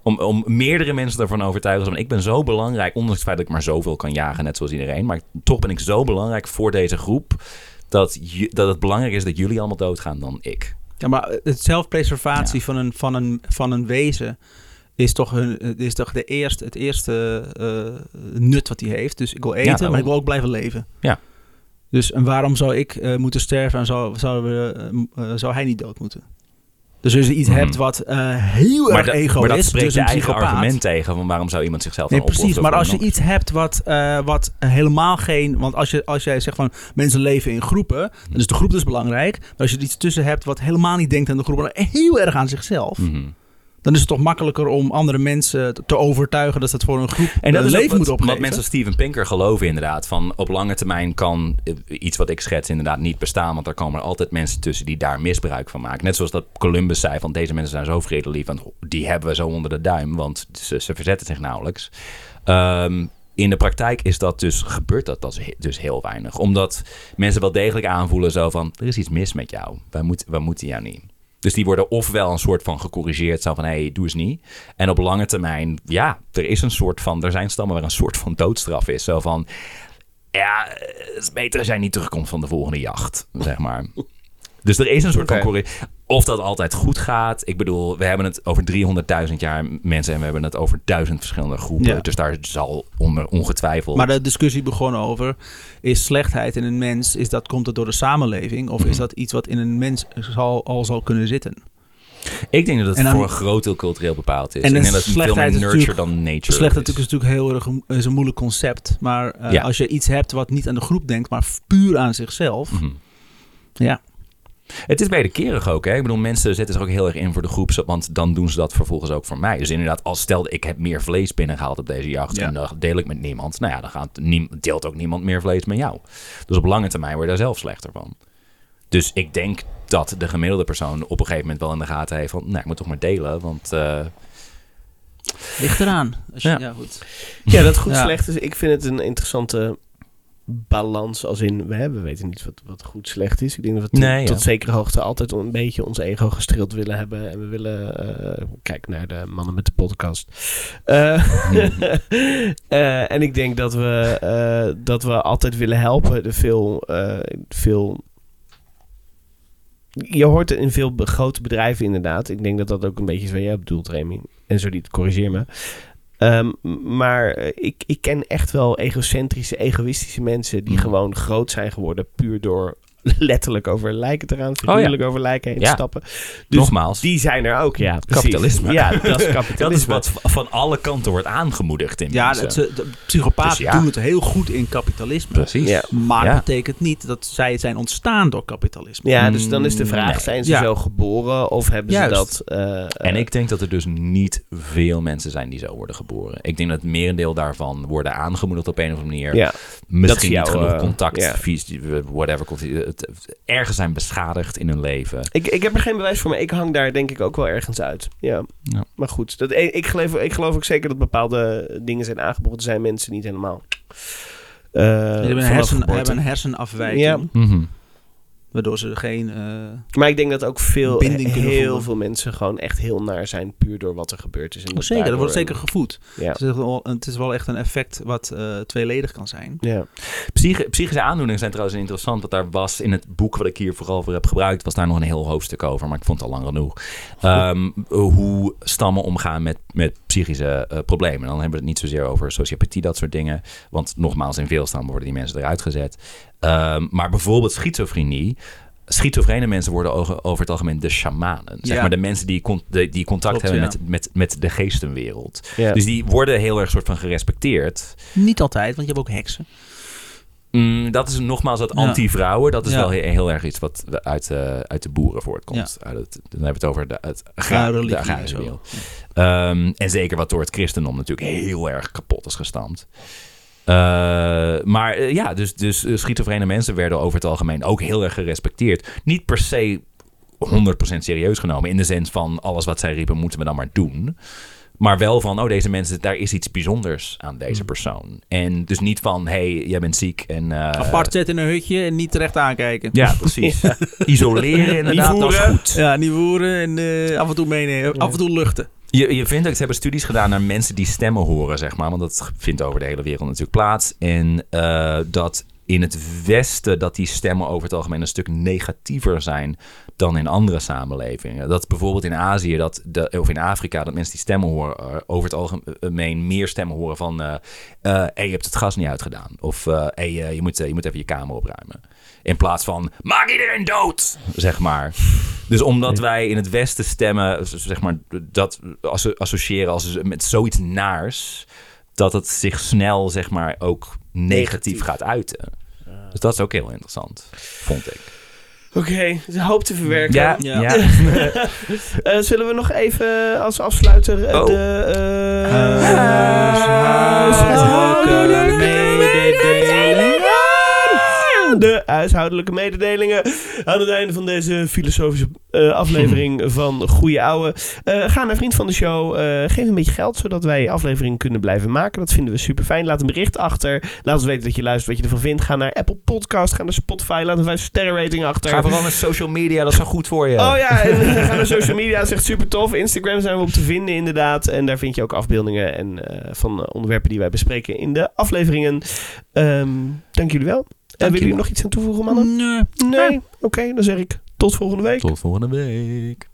om, om meerdere mensen ervan overtuigen. Van, ik ben zo belangrijk, ondanks het feit dat ik maar zoveel kan jagen, net zoals iedereen. Maar toch ben ik zo belangrijk voor deze groep. Dat, je, dat het belangrijk is dat jullie allemaal doodgaan dan ik. Ja, maar het zelfpreservatie Ja. van, een, van, een, van een wezen is toch, hun, is toch de eerste, het eerste eh, nut wat hij heeft. Dus ik wil eten, maar ik wil ook blijven leven. Ja. Dus en waarom zou ik eh, moeten sterven en zou, zou, we, eh, eh, zou hij niet dood moeten? Dus als je iets Mhm. hebt wat heel Maar, erg da- ego maar dat is, spreekt dus je een eigen argument tegen. Van waarom zou iemand zichzelf Nee, dan precies. opofferen Maar als je iets hebt wat, wat helemaal geen... Want als, je, als jij zegt van mensen leven in groepen, dan is de groep dus belangrijk. Maar als je er iets tussen hebt wat helemaal niet denkt aan de groep, maar heel erg aan zichzelf, Mhm. Dan is het toch makkelijker om andere mensen te- overtuigen dat ze het voor een groep En dat ook leven wat, moeten opgeven. wat mensen als Steven Pinker geloven inderdaad. Van op lange termijn kan eh, iets wat ik schets inderdaad niet bestaan. Want er komen er altijd mensen tussen die daar misbruik van maken. Net zoals dat Columbus zei van deze mensen zijn zo vredelief. Want die hebben we zo onder de duim. Want ze, ze verzetten zich nauwelijks. Ehm, in de praktijk is dat dus, gebeurt dat dus he- dus heel weinig. Omdat mensen wel degelijk aanvoelen zo van... er is iets mis met jou. Wij, moet, wij moeten jou niet. Dus die worden ofwel een soort van gecorrigeerd, zo van hé, hey, doe eens niet. En op lange termijn, ja, er is een soort van, er zijn stammen waar een soort van doodstraf is. Zo van, ja, het is beter als jij niet terugkomt van de volgende jacht, zeg maar. [laughs] Dus er is een soort van Of dat altijd goed gaat. Ik bedoel, we hebben het over 300.000 jaar mensen en we hebben het over duizend verschillende groepen. Ja. Dus daar zal onder, ongetwijfeld. Maar de discussie begon over, is slechtheid in een mens, is dat, komt het door de samenleving? Of Mhm. is dat iets wat in een mens zal, al zal kunnen zitten? ik denk dat het dan- voor een groot deel cultureel bepaald is. En ik denk dat het veel meer nurture dan nature Slechtheid is. is natuurlijk heel erg een, is een moeilijk concept. Maar eh, Ja. als je iets hebt wat niet aan de groep denkt, maar puur aan zichzelf. Mhm. Ja. Het is wederkerig ook. Hè? Ik bedoel, mensen zetten zich ook heel erg in voor de groep. Want dan doen ze dat vervolgens ook voor mij. Dus inderdaad, als stel ik heb meer vlees binnengehaald op deze jacht. Ja. En dat deel ik met niemand. Nou ja, dan gaat niem- deelt ook niemand meer vlees met jou. Dus op lange termijn word je daar zelf slechter van. Dus ik denk dat de gemiddelde persoon op een gegeven moment wel in de gaten heeft van... Nou, ik moet toch maar delen, want... eh, Ligt eraan. Als je, ja. Ja. goed. Ja, dat goed Ja. slecht is. Ik vind het een interessante balans. Als in, we, hebben, we weten niet wat, wat goed slecht is. Ik denk dat we tot, Nee, ja. tot zekere hoogte altijd een beetje ons ego gestreeld willen hebben. En we willen, eh, kijk naar de mannen met de podcast. Eh, [laughs] eh, en ik denk dat we, dat we altijd willen helpen. De veel, veel je hoort in veel grote bedrijven inderdaad. Ik denk dat dat ook een beetje is waar jij bedoelt, Remy. En zo niet, corrigeer me. Ehm, maar eh, ik, ik ken echt wel egocentrische, egoïstische mensen... die Mhm. gewoon groot zijn geworden puur door [laughs] letterlijk over lijken te gaan. ja. Figuurlijk over lijken heen te stappen. Dus Nogmaals, die zijn er ook, ja. precies. Kapitalisme. Ja, [laughs] dat is kapitalisme. dat is wat van alle kanten wordt aangemoedigd in Ja, ze, de psychopaten Dus ja. doen het heel goed in kapitalisme. Precies. Ja. Maar Ja. dat betekent niet dat zij zijn ontstaan door kapitalisme. Ja, dus dan is de vraag, Nee. zijn ze Ja. zo geboren of hebben Juist. ze dat... eh, En eh, ik denk dat er dus niet veel mensen zijn die zo worden geboren. Ik denk dat het merendeel daarvan worden aangemoedigd op een of andere manier. Ja, Misschien dat niet jouw, genoeg eh, contact, ja. vies, whatever. Het- Ergens zijn beschadigd in hun leven. Ik, ik heb er geen bewijs voor, maar ik hang daar denk ik ook wel ergens uit. Ja. Ja. Maar goed, dat, ik, geloof, ik geloof ook zeker dat bepaalde dingen zijn aangeboren. Zijn mensen niet helemaal. eh, Ze hebben een, hersen, hebben een hersenafwijking. Ja. Mhm. Waardoor ze geen... eh, Maar ik denk dat ook veel, Binding kunnen heel voelen. veel mensen gewoon echt heel naar zijn. Puur door wat er gebeurd is. En oh, zeker, dat wordt zeker gevoed. Ja. Het, is wel, het is wel echt een effect wat eh, tweeledig kan zijn. Ja. Psychi- psychische aandoeningen zijn trouwens interessant. Want daar was in het boek wat ik hier vooral voor heb gebruikt, was daar nog een heel hoofdstuk over. Maar ik vond het al lang genoeg. Ehm, hoe stammen omgaan met, met psychische eh, problemen. Dan hebben we het niet zozeer over sociopathie, dat soort dingen. Want nogmaals, in veel stammen worden die mensen eruit gezet. Ehm, maar bijvoorbeeld schizofrenie. Schizofrene mensen worden over, het algemeen de shamanen. Zeg Ja. maar de mensen die, con- die contact Klopt, hebben ja. met, met, met de geestenwereld. Ja. Dus die worden heel erg soort van gerespecteerd. Niet altijd, want je hebt ook heksen. Mm, dat is nogmaals dat anti-vrouwen. Dat is wel heel, heel erg iets wat uit, eh, uit de boeren voortkomt. Uit het, dan hebben we het over de, het agrarische wereld. Ehm, en zeker wat door het christendom natuurlijk heel erg kapot is gestampt. Eh, maar eh, ja, dus, dus eh, schizofrene mensen werden over het algemeen ook heel erg gerespecteerd. Niet per se 100% serieus genomen. In de zin van alles wat zij riepen moeten we dan maar doen. Maar wel van, oh deze mensen, daar is iets bijzonders aan deze Hmm. persoon. En dus niet van, hey, jij bent ziek en... Apart zetten in een hutje en niet terecht aankijken. Ja, precies. [laughs] Isoleren inderdaad, dat is goed. Ja, niet voeren en af en toe meenemen. Af en toe luchten. Je, je vindt ook, ze hebben studies gedaan naar mensen die stemmen horen, zeg maar. Want dat vindt over de hele wereld natuurlijk plaats. En eh, dat in het Westen, dat die stemmen over het algemeen een stuk negatiever zijn dan in andere samenlevingen. Dat bijvoorbeeld in Azië, dat de, of in Afrika, dat mensen die stemmen horen, eh, over het algemeen meer stemmen horen van... eh eh, hey, je hebt het gas niet uitgedaan. Of eh, hey, eh, je, moet, eh, je moet even je kamer opruimen. In plaats van, maak iedereen dood, zeg maar. Dus omdat wij in het Westen stemmen, zeg maar, dat associëren als met zoiets naars, dat het zich snel, zeg maar, ook negatief, gaat uiten. Dus dat is ook heel interessant, vond ik. Oké, okay, dus hoop te verwerken. Ja, ja. ja. uh, [laughs] [laughs] zullen we nog even als afsluiter uh, oh. de... Uh, huishoudelijke de huishoudelijke mededelingen. Aan het einde van deze filosofische uh, aflevering van Goeie Ouwe. Uh, ga naar Vriend van de Show. Uh, geef een beetje geld, zodat wij afleveringen kunnen blijven maken. Dat vinden we super fijn. Laat een bericht achter. Laat ons weten dat je luistert, wat je ervan vindt. Ga naar Apple Podcast, ga naar Spotify. Laat een 5 sterren rating achter. Ga vooral naar social media, dat is zo goed voor je. Oh ja, en, ga naar social [laughs] media, dat is echt super tof. Instagram zijn we op te vinden inderdaad. En daar vind je ook afbeeldingen en, van onderwerpen die wij bespreken in de afleveringen. Um, dank jullie wel. En willen jullie nog iets aan toevoegen, mannen? Nee. Nee? Oké, dan zeg ik tot volgende week. Tot volgende week.